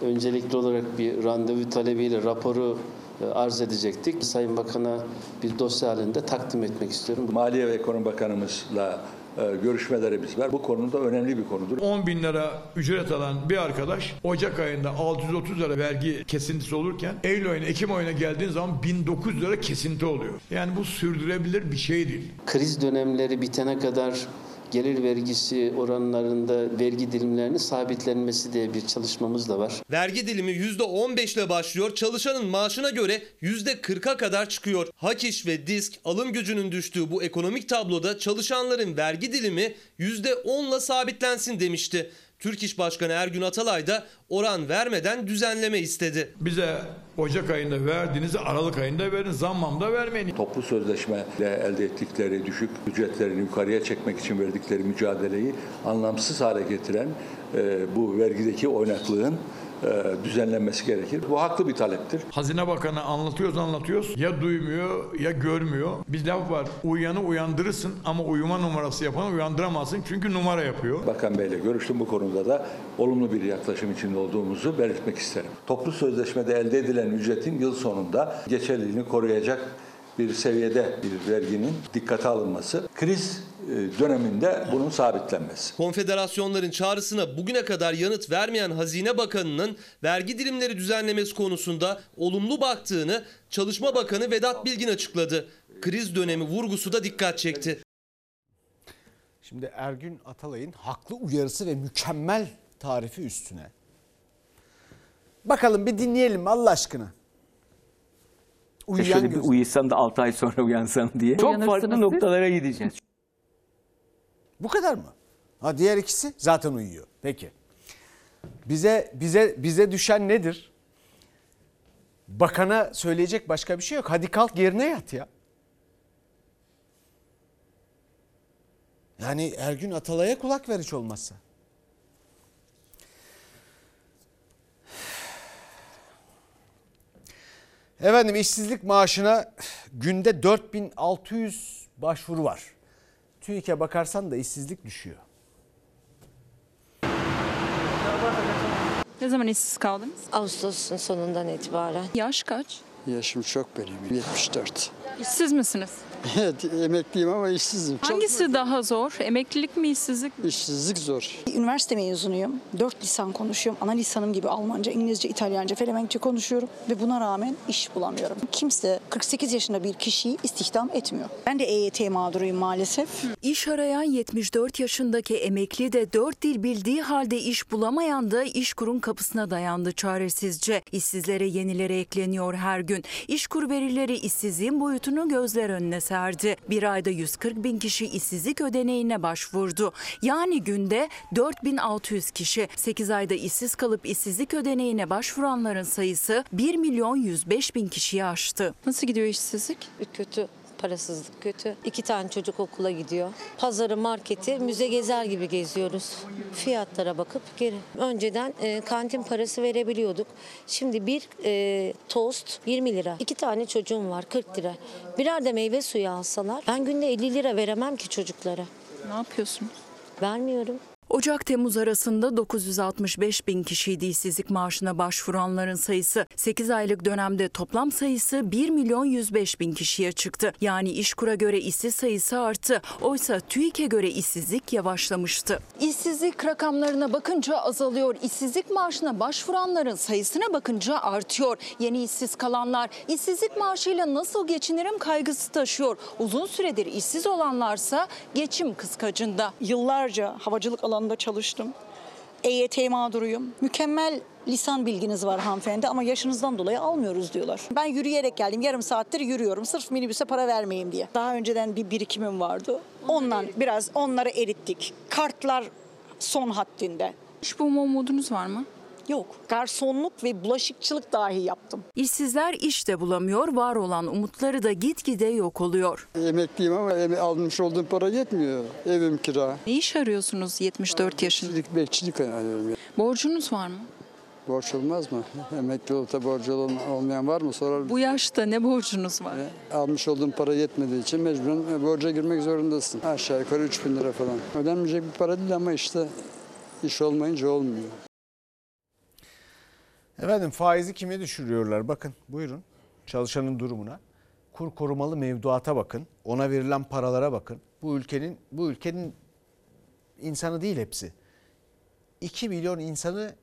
[SPEAKER 27] öncelikli olarak bir randevu talebiyle raporu e, arz edecektik. Sayın Bakan'a bir dosya halinde takdim etmek istiyorum.
[SPEAKER 8] Maliye ve Ekonomi Bakanımızla e, görüşmelerimiz var. Bu konuda önemli bir konudur.
[SPEAKER 25] 10 bin lira ücret alan bir arkadaş Ocak ayında 630 lira vergi kesintisi olurken Eylül ayına Ekim ayına geldiğin zaman 1900 lira kesinti oluyor. Yani bu sürdürebilir bir şey değil.
[SPEAKER 27] Kriz dönemleri bitene kadar gelir vergisi oranlarında vergi dilimlerinin sabitlenmesi diye bir çalışmamız da var.
[SPEAKER 7] Vergi dilimi %15 ile başlıyor. Çalışanın maaşına göre %40'a kadar çıkıyor. Hak İş ve Disk alım gücünün düştüğü bu ekonomik tabloda çalışanların vergi dilimi %10 ile sabitlensin demişti. Türk İş Başkanı Ergün Atalay da oran vermeden düzenleme istedi.
[SPEAKER 25] Bize Ocak ayında verdiğinizi Aralık ayında verin. Zammam da vermeyin.
[SPEAKER 8] Toplu sözleşmeyle elde ettikleri düşük ücretlerini yukarıya çekmek için verdikleri mücadeleyi anlamsız hale getiren e, bu vergideki oynaklığın düzenlenmesi gerekir. Bu haklı bir taleptir.
[SPEAKER 25] Hazine Bakanı anlatıyoruz anlatıyoruz. Ya duymuyor ya görmüyor. Bir laf var. Uyanı uyandırırsın ama uyuma numarası yapanı uyandıramazsın çünkü numara yapıyor.
[SPEAKER 8] Bakan Bey'le görüştüm bu konuda da olumlu bir yaklaşım içinde olduğumuzu belirtmek isterim. Toplu sözleşmede elde edilen ücretin yıl sonunda geçerliliğini koruyacak bir seviyede bir verginin dikkate alınması, kriz e, döneminde bunun sabitlenmesi.
[SPEAKER 7] Konfederasyonların çağrısına bugüne kadar yanıt vermeyen Hazine Bakanı'nın vergi dilimleri düzenlemesi konusunda olumlu baktığını Çalışma Bakanı Vedat Bilgin açıkladı. Kriz dönemi vurgusu da dikkat çekti.
[SPEAKER 1] Şimdi Ergün Atalay'ın haklı uyarısı ve mükemmel tarifi üstüne. Bakalım bir dinleyelim Allah aşkına. Uyuyan
[SPEAKER 26] şöyle bir
[SPEAKER 1] göz-
[SPEAKER 26] uyusan da 6 ay sonra uyansam diye. Çok farklı
[SPEAKER 1] siz.
[SPEAKER 26] noktalara gideceğiz.
[SPEAKER 1] Bu kadar mı? Ha diğer ikisi zaten uyuyor. Peki. Bize bize bize düşen nedir? Bakana söyleyecek başka bir şey yok. Hadi kalk yerine yat ya. Yani Ergün Atalay'a kulak ver hiç olmazsa. Efendim işsizlik maaşına günde 4600 başvuru var. TÜİK'e bakarsan da işsizlik düşüyor.
[SPEAKER 28] Ne zaman işsiz kaldınız?
[SPEAKER 29] Ağustos'un sonundan itibaren.
[SPEAKER 28] Yaş kaç?
[SPEAKER 30] Yaşım çok benim 74.
[SPEAKER 31] İşsiz misiniz?
[SPEAKER 32] Evet emekliyim ama işsizim.
[SPEAKER 31] Hangisi daha zor? Emeklilik mi, işsizlik mi?
[SPEAKER 32] İşsizlik zor.
[SPEAKER 33] Üniversite mezunuyum. Dört lisan konuşuyorum. Ana lisanım gibi Almanca, İngilizce, İtalyanca, Felemenkçe konuşuyorum. Ve buna rağmen iş bulamıyorum. Kimse 48 yaşında bir kişiyi istihdam etmiyor. Ben de EYT mağduruyum maalesef.
[SPEAKER 29] İş arayan 74 yaşındaki emekli de 4 dil bildiği halde iş bulamayan da İşkur'un kapısına dayandı çaresizce. İşsizlere yenileri ekleniyor her gün. İşkur verileri işsizliğin boyutunu gözler önüne serdi. Bir ayda 140 bin kişi işsizlik ödeneğine başvurdu. Yani günde 4600 kişi. 8 ayda işsiz kalıp işsizlik ödeneğine başvuranların sayısı 1 milyon 105 bin kişiyi aştı.
[SPEAKER 31] Nasıl gidiyor işsizlik?
[SPEAKER 30] Kötü. Parasızlık kötü. İki tane çocuk okula gidiyor. Pazarı, marketi müze gezer gibi geziyoruz. Fiyatlara bakıp geri. Önceden e, kantin parası verebiliyorduk. Şimdi bir e, tost 20 lira. İki tane çocuğum var 40 lira. Birer de meyve suyu alsalar ben günde 50 lira veremem ki çocuklara.
[SPEAKER 31] Ne yapıyorsunuz?
[SPEAKER 30] Vermiyorum.
[SPEAKER 29] Ocak-Temmuz arasında 965 bin kişiydi işsizlik maaşına başvuranların sayısı. 8 aylık dönemde toplam sayısı 1 milyon 105 bin kişiye çıktı. Yani İşkur'a göre işsiz sayısı arttı. Oysa TÜİK'e göre işsizlik yavaşlamıştı. İşsizlik rakamlarına bakınca azalıyor. İşsizlik maaşına başvuranların sayısına bakınca artıyor. Yeni işsiz kalanlar işsizlik maaşıyla nasıl geçinirim kaygısı taşıyor. Uzun süredir işsiz olanlarsa geçim kıskacında.
[SPEAKER 33] Yıllarca havacılık alanında çalıştım. EYT mağduruyum. Mükemmel lisan bilginiz var hanımefendi ama yaşınızdan dolayı almıyoruz diyorlar. Ben yürüyerek geldim. Yarım saattir yürüyorum. Sırf minibüse para vermeyeyim diye. Daha önceden bir birikimim vardı. Ondan biraz onları erittik. Kartlar son haddinde.
[SPEAKER 31] İş bulma umudunuz var mı?
[SPEAKER 33] Yok. Garsonluk ve bulaşıkçılık dahi yaptım.
[SPEAKER 29] İşsizler iş de bulamıyor, var olan umutları da gitgide yok oluyor.
[SPEAKER 32] Emekliyim ama eme- almış olduğum para yetmiyor. Evim kira.
[SPEAKER 31] Ne iş arıyorsunuz 74 yaşında?
[SPEAKER 32] Bekçilik, bekçilik arıyorum ya.
[SPEAKER 31] Borcunuz var mı?
[SPEAKER 32] Borç olmaz mı? Emekli olup da borcu olmayan var mı? Sorar.
[SPEAKER 31] Bu yaşta ne borcunuz var?
[SPEAKER 32] Almış olduğun para yetmediği için mecburen e, borca girmek zorundasın. Aşağı yukarı 3 bin lira falan. Ödenmeyecek bir para değil ama işte iş olmayınca olmuyor.
[SPEAKER 1] Efendim faizi kime düşürüyorlar? Bakın buyurun çalışanın durumuna. Kur korumalı mevduata bakın. Ona verilen paralara bakın. Bu ülkenin bu ülkenin insanı değil hepsi. 2 milyon insanı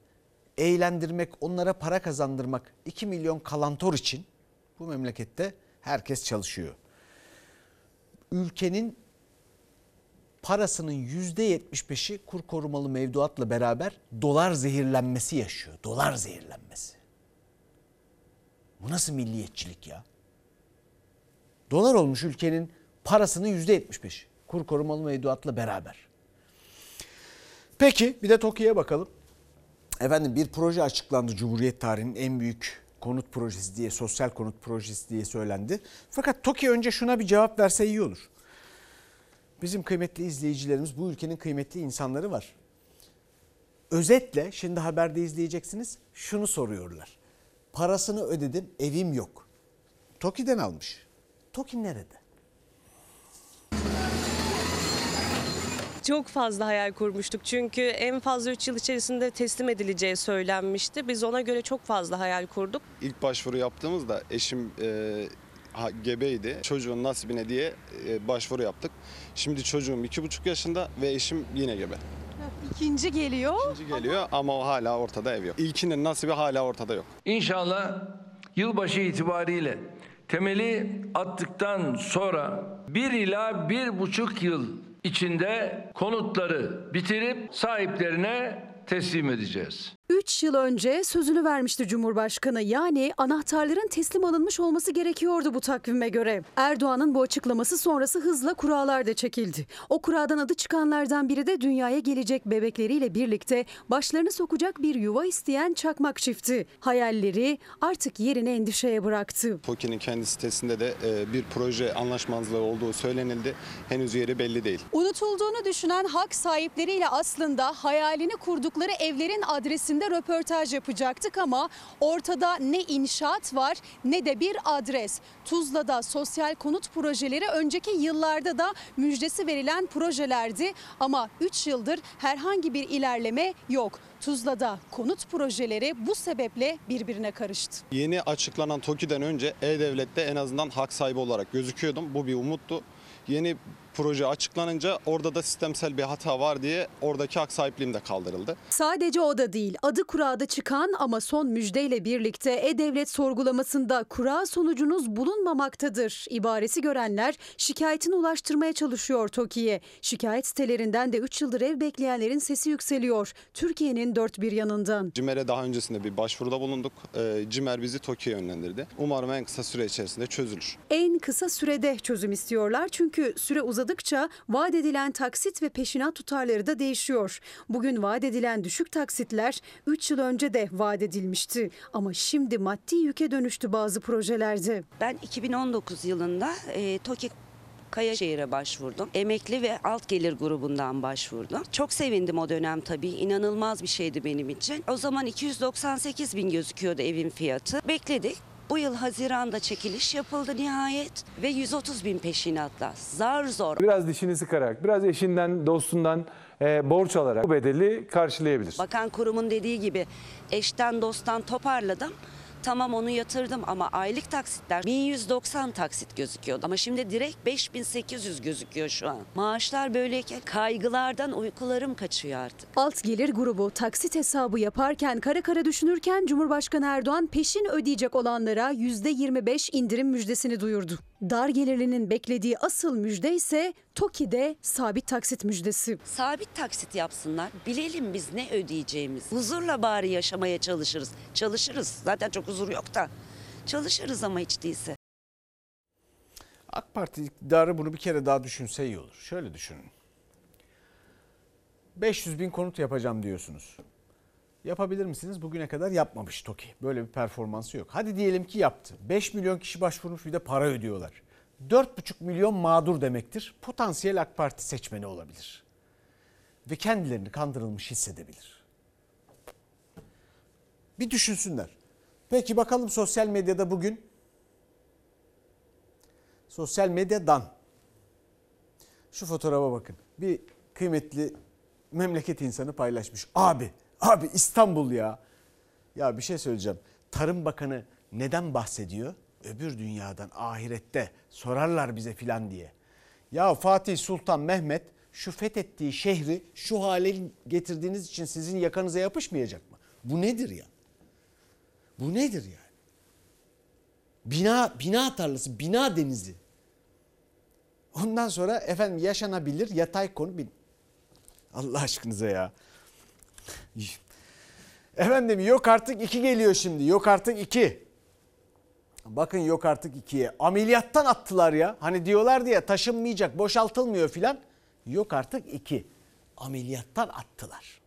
[SPEAKER 1] eğlendirmek, onlara para kazandırmak 2 milyon kalantor için bu memlekette herkes çalışıyor. Ülkenin parasının %75'i kur korumalı mevduatla beraber dolar zehirlenmesi yaşıyor. Dolar zehirlenmesi. Bu nasıl milliyetçilik ya? Dolar olmuş ülkenin parasının %75'i. Kur korumalı mevduatla beraber. Peki bir de TOKİ'ye bakalım. Efendim bir proje açıklandı Cumhuriyet tarihinin en büyük konut projesi diye, sosyal konut projesi diye söylendi. Fakat TOKİ önce şuna bir cevap verse iyi olur. Bizim kıymetli izleyicilerimiz, bu ülkenin kıymetli insanları var. Özetle şimdi haberde izleyeceksiniz şunu soruyorlar. Parasını ödedim, evim yok. TOKİ'den almış. TOKİ nerede?
[SPEAKER 34] Çok fazla hayal kurmuştuk çünkü en fazla 3 yıl içerisinde teslim edileceği söylenmişti. Biz ona göre çok fazla hayal kurduk.
[SPEAKER 25] İlk başvuru yaptığımızda eşim e, gebeydi. Çocuğun nasibine diye e, başvuru yaptık. Şimdi çocuğum iki buçuk yaşında ve eşim yine gebe.
[SPEAKER 35] İkinci geliyor.
[SPEAKER 25] İkinci geliyor ama o hala ortada ev yok. İlkinin nasibi hala ortada yok.
[SPEAKER 8] İnşallah yılbaşı itibariyle temeli attıktan sonra 1 ila bir buçuk yıl içinde konutları bitirip sahiplerine teslim edeceğiz.
[SPEAKER 36] 3 yıl önce sözünü vermişti Cumhurbaşkanı. Yani anahtarların teslim alınmış olması gerekiyordu bu takvime göre. Erdoğan'ın bu açıklaması sonrası hızla kuralar da çekildi. O kuradan adı çıkanlardan biri de dünyaya gelecek bebekleriyle birlikte başlarını sokacak bir yuva isteyen çakmak çifti. Hayalleri artık yerini endişeye bıraktı.
[SPEAKER 25] TOKİ'nin kendi sitesinde de e, bir proje anlaşmazlığı olduğu söylenildi. Henüz yeri belli değil.
[SPEAKER 36] Unutulduğunu düşünen hak sahipleriyle aslında hayalini kurdukları evlerin adresinde Gazetesi'nde röportaj yapacaktık ama ortada ne inşaat var ne de bir adres. Tuzla'da sosyal konut projeleri önceki yıllarda da müjdesi verilen projelerdi ama 3 yıldır herhangi bir ilerleme yok. Tuzla'da konut projeleri bu sebeple birbirine karıştı.
[SPEAKER 37] Yeni açıklanan TOKİ'den önce E-Devlet'te en azından hak sahibi olarak gözüküyordum. Bu bir umuttu. Yeni proje açıklanınca orada da sistemsel bir hata var diye oradaki hak sahipliğim de kaldırıldı.
[SPEAKER 36] Sadece o da değil. Adı kurada çıkan ama son müjdeyle birlikte E-Devlet sorgulamasında kura sonucunuz bulunmamaktadır ibaresi görenler şikayetini ulaştırmaya çalışıyor TOKİ'ye. Şikayet sitelerinden de 3 yıldır ev bekleyenlerin sesi yükseliyor. Türkiye'nin dört bir yanından.
[SPEAKER 37] CİMER'e daha öncesinde bir başvuruda bulunduk. Ee, CİMER bizi TOKİ'ye yönlendirdi. Umarım en kısa süre içerisinde çözülür.
[SPEAKER 36] En kısa sürede çözüm istiyorlar çünkü süre uzadıkça vaat edilen taksit ve peşinat tutarları da değişiyor. Bugün vaat edilen düşük taksitler 3 yıl önce de vaat edilmişti ama şimdi maddi yüke dönüştü bazı projelerde.
[SPEAKER 38] Ben 2019 yılında e, TOKİ Kayaşehir'e başvurdum. Emekli ve alt gelir grubundan başvurdum. Çok sevindim o dönem tabii. İnanılmaz bir şeydi benim için. O zaman 298 bin gözüküyordu evin fiyatı. Bekledik. Bu yıl Haziran'da çekiliş yapıldı nihayet ve 130 bin peşinatla. Zar zor.
[SPEAKER 39] Biraz dişini sıkarak, biraz eşinden, dostundan e, borç alarak bu bedeli karşılayabilir.
[SPEAKER 38] Bakan kurumun dediği gibi eşten dosttan toparladım. Tamam onu yatırdım ama aylık taksitler 1190 taksit gözüküyordu. Ama şimdi direkt 5800 gözüküyor şu an. Maaşlar böyleyken kaygılardan uykularım kaçıyor artık.
[SPEAKER 36] Alt gelir grubu taksit hesabı yaparken kara kara düşünürken Cumhurbaşkanı Erdoğan peşin ödeyecek olanlara %25 indirim müjdesini duyurdu. Dar gelirlinin beklediği asıl müjde ise TOKİ'de sabit taksit müjdesi.
[SPEAKER 38] Sabit taksit yapsınlar. Bilelim biz ne ödeyeceğimiz. Huzurla bari yaşamaya çalışırız. Çalışırız. Zaten çok huzur yok da. Çalışırız ama hiç değilse.
[SPEAKER 1] AK Parti iktidarı bunu bir kere daha düşünse iyi olur. Şöyle düşünün. 500 bin konut yapacağım diyorsunuz. Yapabilir misiniz? Bugüne kadar yapmamış TOKİ. Böyle bir performansı yok. Hadi diyelim ki yaptı. 5 milyon kişi başvurmuş bir de para ödüyorlar. 4,5 milyon mağdur demektir. Potansiyel AK Parti seçmeni olabilir. Ve kendilerini kandırılmış hissedebilir. Bir düşünsünler. Peki bakalım sosyal medyada bugün sosyal medyadan şu fotoğrafa bakın. Bir kıymetli memleket insanı paylaşmış. Abi, abi İstanbul ya. Ya bir şey söyleyeceğim. Tarım Bakanı neden bahsediyor? Öbür dünyadan, ahirette sorarlar bize filan diye. Ya Fatih Sultan Mehmet şu fethettiği şehri şu hale getirdiğiniz için sizin yakanıza yapışmayacak mı? Bu nedir ya? Bu nedir yani? Bina, bina tarlası, bina denizi. Ondan sonra efendim yaşanabilir yatay konu. Allah aşkınıza ya. Efendim yok artık iki geliyor şimdi. Yok artık iki. Bakın yok artık ikiye. Ameliyattan attılar ya. Hani diyorlardı ya taşınmayacak, boşaltılmıyor filan. Yok artık iki. Ameliyattan attılar.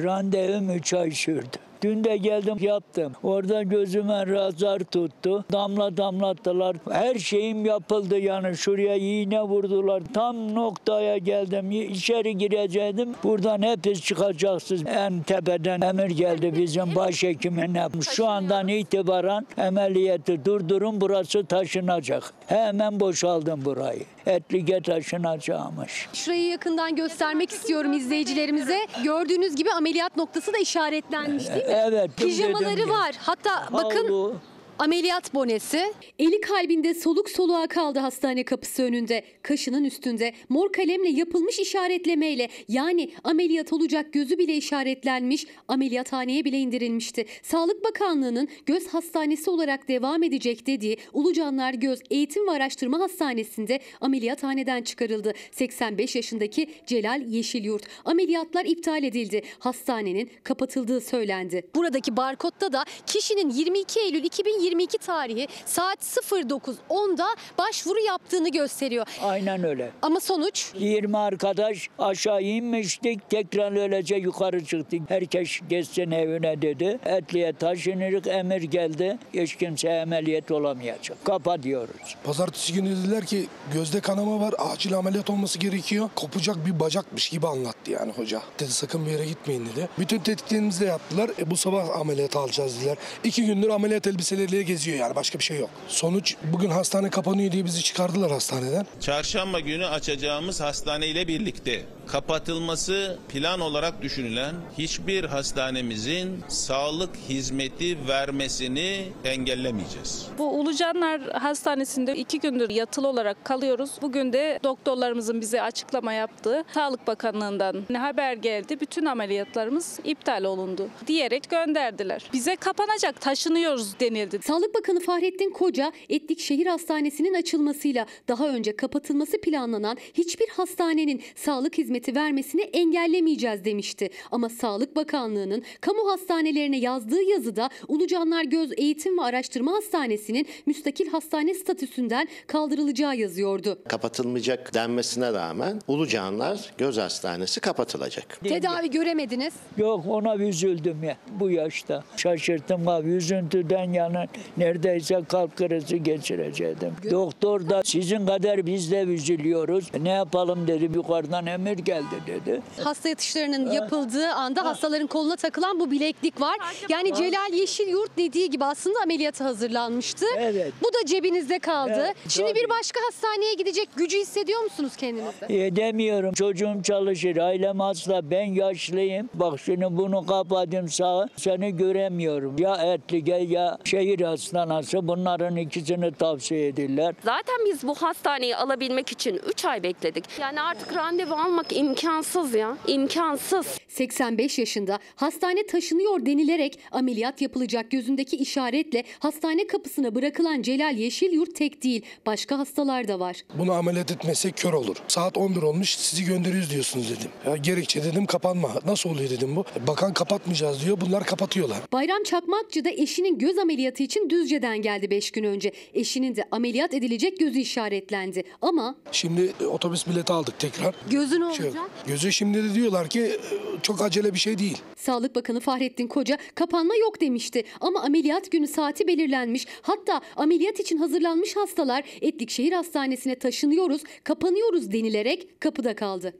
[SPEAKER 40] Randevum 3 ay sürdü. Dün de geldim yattım. Orada gözüme razar tuttu. Damla damlattılar. Her şeyim yapıldı yani. Şuraya iğne vurdular. Tam noktaya geldim. İçeri gireceğim. Buradan hepiniz çıkacaksınız. En tepeden emir geldi bizim başhekimine. Şu andan itibaren ameliyatı durdurun burası taşınacak. Hemen boşaldım burayı. Etlige taşınacakmış.
[SPEAKER 41] Şurayı yakından göstermek istiyorum izleyicilerimize. Gördüğünüz gibi ameliyat noktası da işaretlenmiş değil mi?
[SPEAKER 40] Evet.
[SPEAKER 41] Pijamaları var. Hatta bakın
[SPEAKER 40] Havlu.
[SPEAKER 41] Ameliyat bonesi. Eli kalbinde soluk soluğa kaldı hastane kapısı önünde. Kaşının üstünde mor kalemle yapılmış işaretlemeyle yani ameliyat olacak gözü bile işaretlenmiş, ameliyathaneye bile indirilmişti. Sağlık Bakanlığı'nın göz hastanesi olarak devam edecek dediği Ulucanlar Göz Eğitim ve Araştırma Hastanesi'nde ameliyathaneden çıkarıldı. 85 yaşındaki Celal Yeşilyurt. Ameliyatlar iptal edildi. Hastanenin kapatıldığı söylendi. Buradaki barkodta da kişinin 22 Eylül 2020 2022 tarihi saat 09.10'da başvuru yaptığını gösteriyor.
[SPEAKER 40] Aynen öyle.
[SPEAKER 41] Ama sonuç
[SPEAKER 40] 20 arkadaş aşağı inmiştik. Tekrar öylece yukarı çıktık. Herkes geçsin evine dedi. Etliye taşınırık emir geldi. Hiç kimse ameliyat olamayacak. Kapa diyoruz.
[SPEAKER 42] Pazartesi günü dediler ki gözde kanama var acil ameliyat olması gerekiyor. Kopacak bir bacakmış gibi anlattı yani hoca. Dedi sakın bir yere gitmeyin dedi. Bütün tetkiklerimizi de yaptılar. E, bu sabah ameliyat alacağız dediler. İki gündür ameliyat elbiseleriyle geziyor yani başka bir şey yok. Sonuç bugün hastane kapanıyor diye bizi çıkardılar hastaneden.
[SPEAKER 43] Çarşamba günü açacağımız hastane ile birlikte kapatılması plan olarak düşünülen hiçbir hastanemizin sağlık hizmeti vermesini engellemeyeceğiz.
[SPEAKER 31] Bu Ulucanlar Hastanesi'nde iki gündür yatılı olarak kalıyoruz. Bugün de doktorlarımızın bize açıklama yaptığı Sağlık Bakanlığı'ndan haber geldi. Bütün ameliyatlarımız iptal olundu diyerek gönderdiler. Bize kapanacak taşınıyoruz denildi.
[SPEAKER 41] Sağlık Bakanı Fahrettin Koca, Etlik Şehir Hastanesi'nin açılmasıyla daha önce kapatılması planlanan hiçbir hastanenin sağlık hizmeti vermesini engellemeyeceğiz demişti. Ama Sağlık Bakanlığı'nın kamu hastanelerine yazdığı yazıda Ulucanlar Göz Eğitim ve Araştırma Hastanesi'nin müstakil hastane statüsünden kaldırılacağı yazıyordu.
[SPEAKER 44] Kapatılmayacak denmesine rağmen Ulucanlar Göz Hastanesi kapatılacak.
[SPEAKER 41] Tedavi göremediniz.
[SPEAKER 40] Yok ona üzüldüm ya bu yaşta. Şaşırttım abi üzüntüden yana neredeyse kalp krizi geçirecektim. Doktor da sizin kadar biz de üzülüyoruz. Ne yapalım dedi yukarıdan emir geldi dedi.
[SPEAKER 41] Hasta yatışlarının yapıldığı anda hastaların koluna takılan bu bileklik var. Yani Celal Yeşilyurt dediği gibi aslında ameliyata hazırlanmıştı.
[SPEAKER 40] Evet.
[SPEAKER 41] Bu da cebinizde kaldı.
[SPEAKER 40] Evet,
[SPEAKER 41] Şimdi
[SPEAKER 40] tabii.
[SPEAKER 41] bir başka hastaneye gidecek gücü hissediyor musunuz kendinizde?
[SPEAKER 40] Edemiyorum. Çocuğum çalışır. Ailem hasta. Ben yaşlıyım. Bak şimdi bunu kapadım sağa. Seni göremiyorum. Ya Etlige ya şehir hastanesi. Bunların ikisini tavsiye edirler.
[SPEAKER 45] Zaten biz bu hastaneyi alabilmek için 3 ay bekledik. Yani artık randevu almak imkansız ya. İmkansız.
[SPEAKER 41] 85 yaşında hastane taşınıyor denilerek ameliyat yapılacak gözündeki işaretle hastane kapısına bırakılan Celal Yeşilyurt tek değil. Başka hastalar da var.
[SPEAKER 42] Bunu ameliyat etmese kör olur. Saat 11 olmuş sizi gönderiyoruz diyorsunuz dedim. Ya gerekçe dedim kapanma. Nasıl oluyor dedim bu. Bakan kapatmayacağız diyor. Bunlar kapatıyorlar.
[SPEAKER 41] Bayram Çakmakçı da eşinin göz ameliyatı için Düzce'den geldi 5 gün önce. Eşinin de ameliyat edilecek gözü işaretlendi. Ama
[SPEAKER 42] Şimdi e, otobüs bileti aldık tekrar.
[SPEAKER 41] gözü ne
[SPEAKER 42] Şey
[SPEAKER 41] olacak?
[SPEAKER 42] Gözü şimdi de diyorlar ki e, çok acele bir şey değil.
[SPEAKER 41] Sağlık Bakanı Fahrettin Koca kapanma yok demişti ama ameliyat günü saati belirlenmiş. Hatta ameliyat için hazırlanmış hastalar Etlikşehir Hastanesi'ne taşınıyoruz, kapanıyoruz denilerek kapıda kaldı.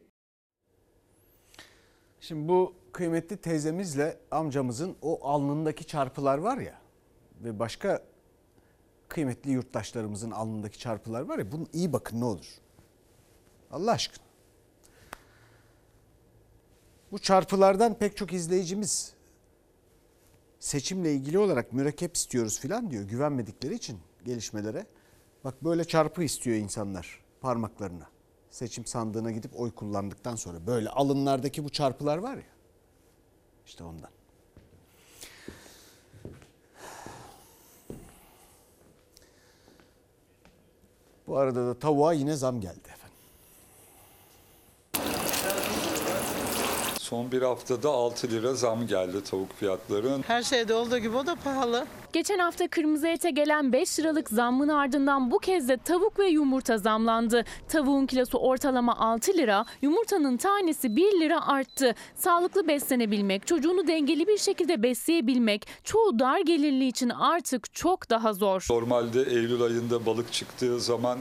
[SPEAKER 1] Şimdi bu kıymetli teyzemizle amcamızın o alnındaki çarpılar var ya ve başka kıymetli yurttaşlarımızın alnındaki çarpılar var ya bunun iyi bakın ne olur. Allah aşkına. Bu çarpılardan pek çok izleyicimiz seçimle ilgili olarak mürekkep istiyoruz filan diyor güvenmedikleri için gelişmelere. Bak böyle çarpı istiyor insanlar parmaklarına. Seçim sandığına gidip oy kullandıktan sonra böyle alınlardaki bu çarpılar var ya. İşte ondan. Bu arada da tavuğa yine zam geldi efendim.
[SPEAKER 46] Son bir haftada 6 lira zam geldi tavuk fiyatları.
[SPEAKER 47] Her şeyde olduğu gibi o da pahalı.
[SPEAKER 32] Geçen hafta kırmızı ete gelen 5 liralık zammın ardından bu kez de tavuk ve yumurta zamlandı. Tavuğun kilosu ortalama 6 lira, yumurtanın tanesi 1 lira arttı. Sağlıklı beslenebilmek, çocuğunu dengeli bir şekilde besleyebilmek çoğu dar gelirli için artık çok daha zor.
[SPEAKER 46] Normalde Eylül ayında balık çıktığı zaman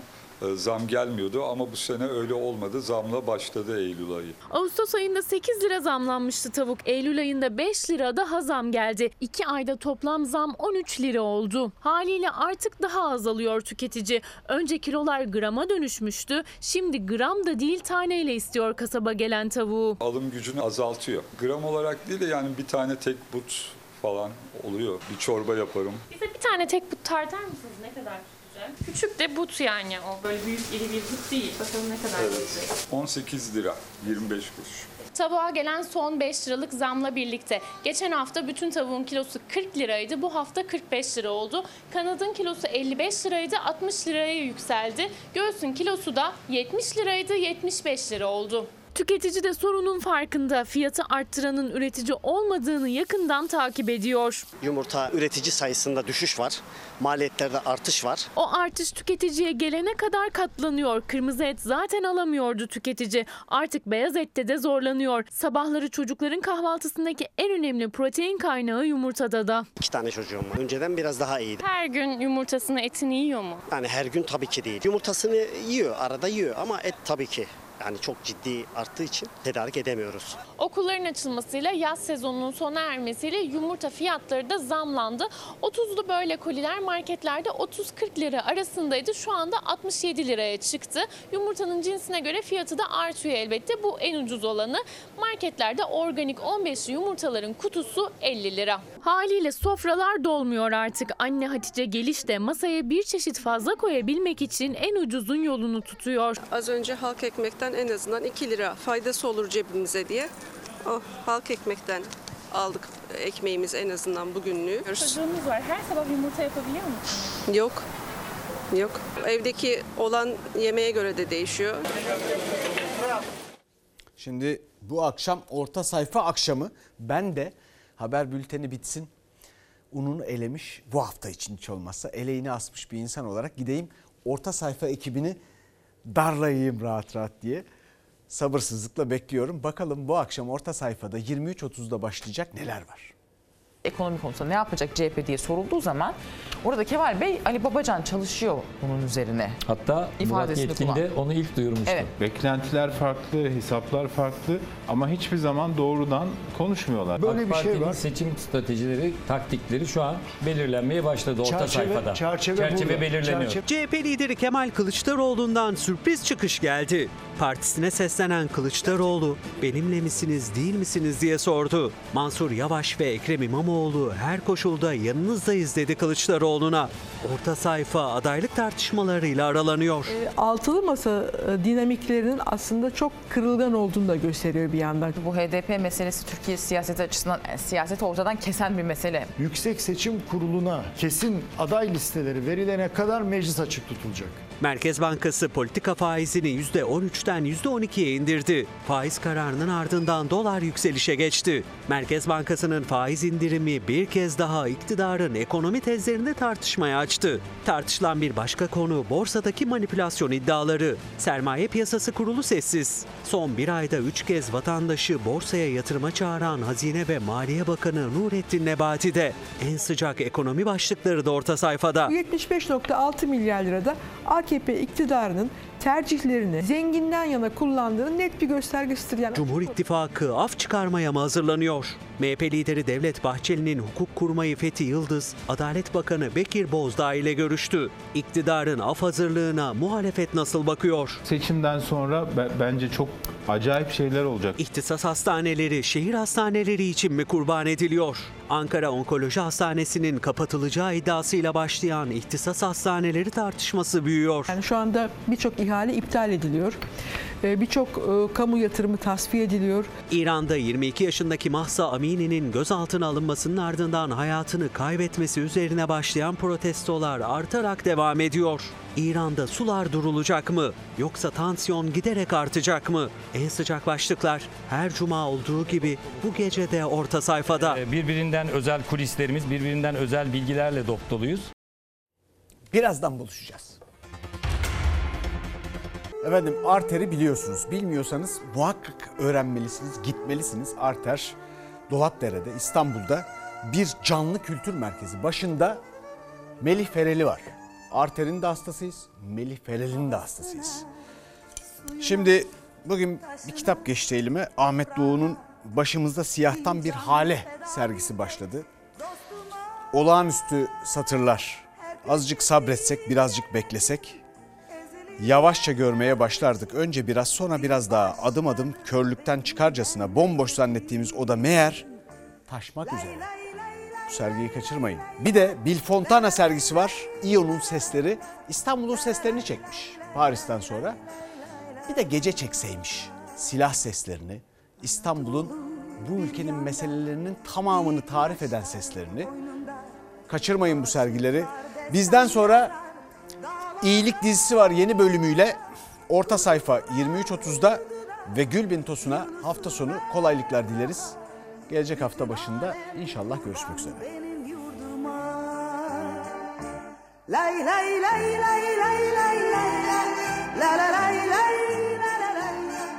[SPEAKER 46] zam gelmiyordu ama bu sene öyle olmadı. Zamla başladı Eylül ayı.
[SPEAKER 32] Ağustos ayında 8 lira zamlanmıştı tavuk. Eylül ayında 5 lira daha zam geldi. 2 ayda toplam zam 13 lira oldu. Haliyle artık daha azalıyor tüketici. Önce kilolar grama dönüşmüştü. Şimdi gram da değil taneyle istiyor kasaba gelen tavuğu.
[SPEAKER 46] Alım gücünü azaltıyor. Gram olarak değil de yani bir tane tek but falan oluyor. Bir çorba yaparım.
[SPEAKER 32] Bize bir tane tek but tartar mısınız? Ne kadar? Küçük de but yani o böyle büyük iri bir but değil. Bakalım ne kadar tutacak.
[SPEAKER 46] 18 lira 25 kuruş.
[SPEAKER 32] Tavuğa gelen son 5 liralık zamla birlikte. Geçen hafta bütün tavuğun kilosu 40 liraydı. Bu hafta 45 lira oldu. Kanadın kilosu 55 liraydı. 60 liraya yükseldi. Göğsün kilosu da 70 liraydı. 75 lira oldu. Tüketici de sorunun farkında. Fiyatı arttıranın üretici olmadığını yakından takip ediyor.
[SPEAKER 48] Yumurta üretici sayısında düşüş var. Maliyetlerde artış var.
[SPEAKER 32] O artış tüketiciye gelene kadar katlanıyor. Kırmızı et zaten alamıyordu tüketici. Artık beyaz ette de zorlanıyor. Sabahları çocukların kahvaltısındaki en önemli protein kaynağı yumurtada da.
[SPEAKER 48] İki tane çocuğum var. Önceden biraz daha iyiydi.
[SPEAKER 32] Her gün yumurtasını etini yiyor mu?
[SPEAKER 48] Yani her gün tabii ki değil. Yumurtasını yiyor, arada yiyor ama et tabii ki. Yani çok ciddi arttığı için tedarik edemiyoruz.
[SPEAKER 32] Okulların açılmasıyla yaz sezonunun sona ermesiyle yumurta fiyatları da zamlandı. 30'lu böyle koliler marketlerde 30-40 lira arasındaydı. Şu anda 67 liraya çıktı. Yumurtanın cinsine göre fiyatı da artıyor elbette. Bu en ucuz olanı. Marketlerde organik 15'li yumurtaların kutusu 50 lira. Haliyle sofralar dolmuyor artık. Anne Hatice Geliş de masaya bir çeşit fazla koyabilmek için en ucuzun yolunu tutuyor.
[SPEAKER 49] Az önce halk ekmekten en azından 2 lira faydası olur cebimize diye. O halk ekmekten aldık ekmeğimiz en azından bugünlüğü.
[SPEAKER 32] Çocuğunuz var. Her sabah yumurta yapabiliyor musunuz?
[SPEAKER 49] Yok. Yok. Evdeki olan yemeğe göre de değişiyor.
[SPEAKER 1] Şimdi bu akşam orta sayfa akşamı ben de haber bülteni bitsin. Ununu elemiş bu hafta için hiç olmazsa eleğini asmış bir insan olarak gideyim orta sayfa ekibini darlayayım rahat rahat diye sabırsızlıkla bekliyorum. Bakalım bu akşam orta sayfada 23.30'da başlayacak neler var?
[SPEAKER 50] ekonomi konusunda ne yapacak CHP diye sorulduğu zaman orada Kemal Bey Ali Babacan çalışıyor bunun üzerine.
[SPEAKER 51] Hatta Murat
[SPEAKER 50] İfadesini
[SPEAKER 51] Yetkin de
[SPEAKER 50] kullan.
[SPEAKER 51] onu ilk duyurmuştu.
[SPEAKER 50] Evet.
[SPEAKER 52] Beklentiler farklı, hesaplar farklı ama hiçbir zaman doğrudan konuşmuyorlar.
[SPEAKER 51] AK Parti'nin seçim stratejileri, taktikleri şu an belirlenmeye başladı orta
[SPEAKER 6] Çerçeve-
[SPEAKER 52] şey
[SPEAKER 51] sayfada.
[SPEAKER 6] çerçeve burada.
[SPEAKER 51] belirleniyor.
[SPEAKER 6] CHP lideri Kemal Kılıçdaroğlu'ndan sürpriz çıkış geldi. Partisine seslenen Kılıçdaroğlu, benimle misiniz değil misiniz diye sordu. Mansur Yavaş ve Ekrem İmamoğlu her koşulda yanınızdayız dedi Kılıçdaroğlu'na. Orta sayfa adaylık tartışmalarıyla aralanıyor.
[SPEAKER 53] E, Altılı masa e, dinamiklerinin aslında çok kırılgan olduğunu da gösteriyor bir yandan.
[SPEAKER 50] Bu HDP meselesi Türkiye siyaseti açısından e, siyaseti ortadan kesen bir mesele.
[SPEAKER 6] Yüksek Seçim Kurulu'na kesin aday listeleri verilene kadar meclis açık tutulacak. Merkez Bankası politika faizini %13'ten %12'ye indirdi. Faiz kararının ardından dolar yükselişe geçti. Merkez Bankası'nın faiz indirimi bir kez daha iktidarın ekonomi tezlerinde tartışmaya açtı. Tartışılan bir başka konu borsadaki manipülasyon iddiaları. Sermaye Piyasası Kurulu sessiz. Son bir ayda 3 kez vatandaşı borsaya yatırıma çağıran Hazine ve Maliye Bakanı Nurettin Nebati de en sıcak ekonomi başlıkları da orta sayfada.
[SPEAKER 53] 75.6 milyar lirada AKP iktidarının tercihlerini zenginden yana kullandığının net bir göstergesidir. Yani
[SPEAKER 6] Cumhur İttifakı af çıkarmaya mı hazırlanıyor? MHP lideri Devlet Bahçeli'nin hukuk kurmayı Fethi Yıldız, Adalet Bakanı Bekir Bozdağ ile görüştü. İktidarın af hazırlığına muhalefet nasıl bakıyor?
[SPEAKER 46] Seçimden sonra be- bence çok acayip şeyler olacak.
[SPEAKER 6] İhtisas hastaneleri şehir hastaneleri için mi kurban ediliyor? Ankara Onkoloji Hastanesi'nin kapatılacağı iddiasıyla başlayan ihtisas hastaneleri tartışması büyüyor.
[SPEAKER 53] Yani şu anda birçok ihale iptal ediliyor. Ee, Birçok e, kamu yatırımı tasfiye ediliyor.
[SPEAKER 6] İran'da 22 yaşındaki Mahsa Amini'nin gözaltına alınmasının ardından hayatını kaybetmesi üzerine başlayan protestolar artarak devam ediyor. İran'da sular durulacak mı? Yoksa tansiyon giderek artacak mı? En sıcak başlıklar her cuma olduğu gibi bu gece de orta sayfada.
[SPEAKER 51] Ee, Birbirinden özel kulislerimiz, birbirinden özel bilgilerle dop doluyuz.
[SPEAKER 1] Birazdan buluşacağız. Efendim Arter'i biliyorsunuz. Bilmiyorsanız muhakkak öğrenmelisiniz, gitmelisiniz. Arter Dolapdere'de İstanbul'da bir canlı kültür merkezi. Başında Melih Fereli var. Arter'in de hastasıyız, Melih Fereli'nin de hastasıyız. Şimdi bugün bir kitap geçti elime. Ahmet Doğu'nun Başımızda Siyahtan Bir Hale sergisi başladı. Olağanüstü satırlar. Azıcık sabretsek, birazcık beklesek yavaşça görmeye başlardık. Önce biraz sonra biraz daha adım adım körlükten çıkarcasına bomboş zannettiğimiz oda meğer taşmak üzere. Bu sergiyi kaçırmayın. Bir de Bill Fontana sergisi var. İO'nun sesleri İstanbul'un seslerini çekmiş Paris'ten sonra. Bir de gece çekseymiş silah seslerini, İstanbul'un bu ülkenin meselelerinin tamamını tarif eden seslerini. Kaçırmayın bu sergileri. Bizden sonra İyilik dizisi var yeni bölümüyle. Orta sayfa 23.30'da ve Gülbin Tosun'a hafta sonu kolaylıklar dileriz. Gelecek hafta başında inşallah görüşmek üzere.
[SPEAKER 54] Lay lay lay lay lay lay lay lay lay lay lay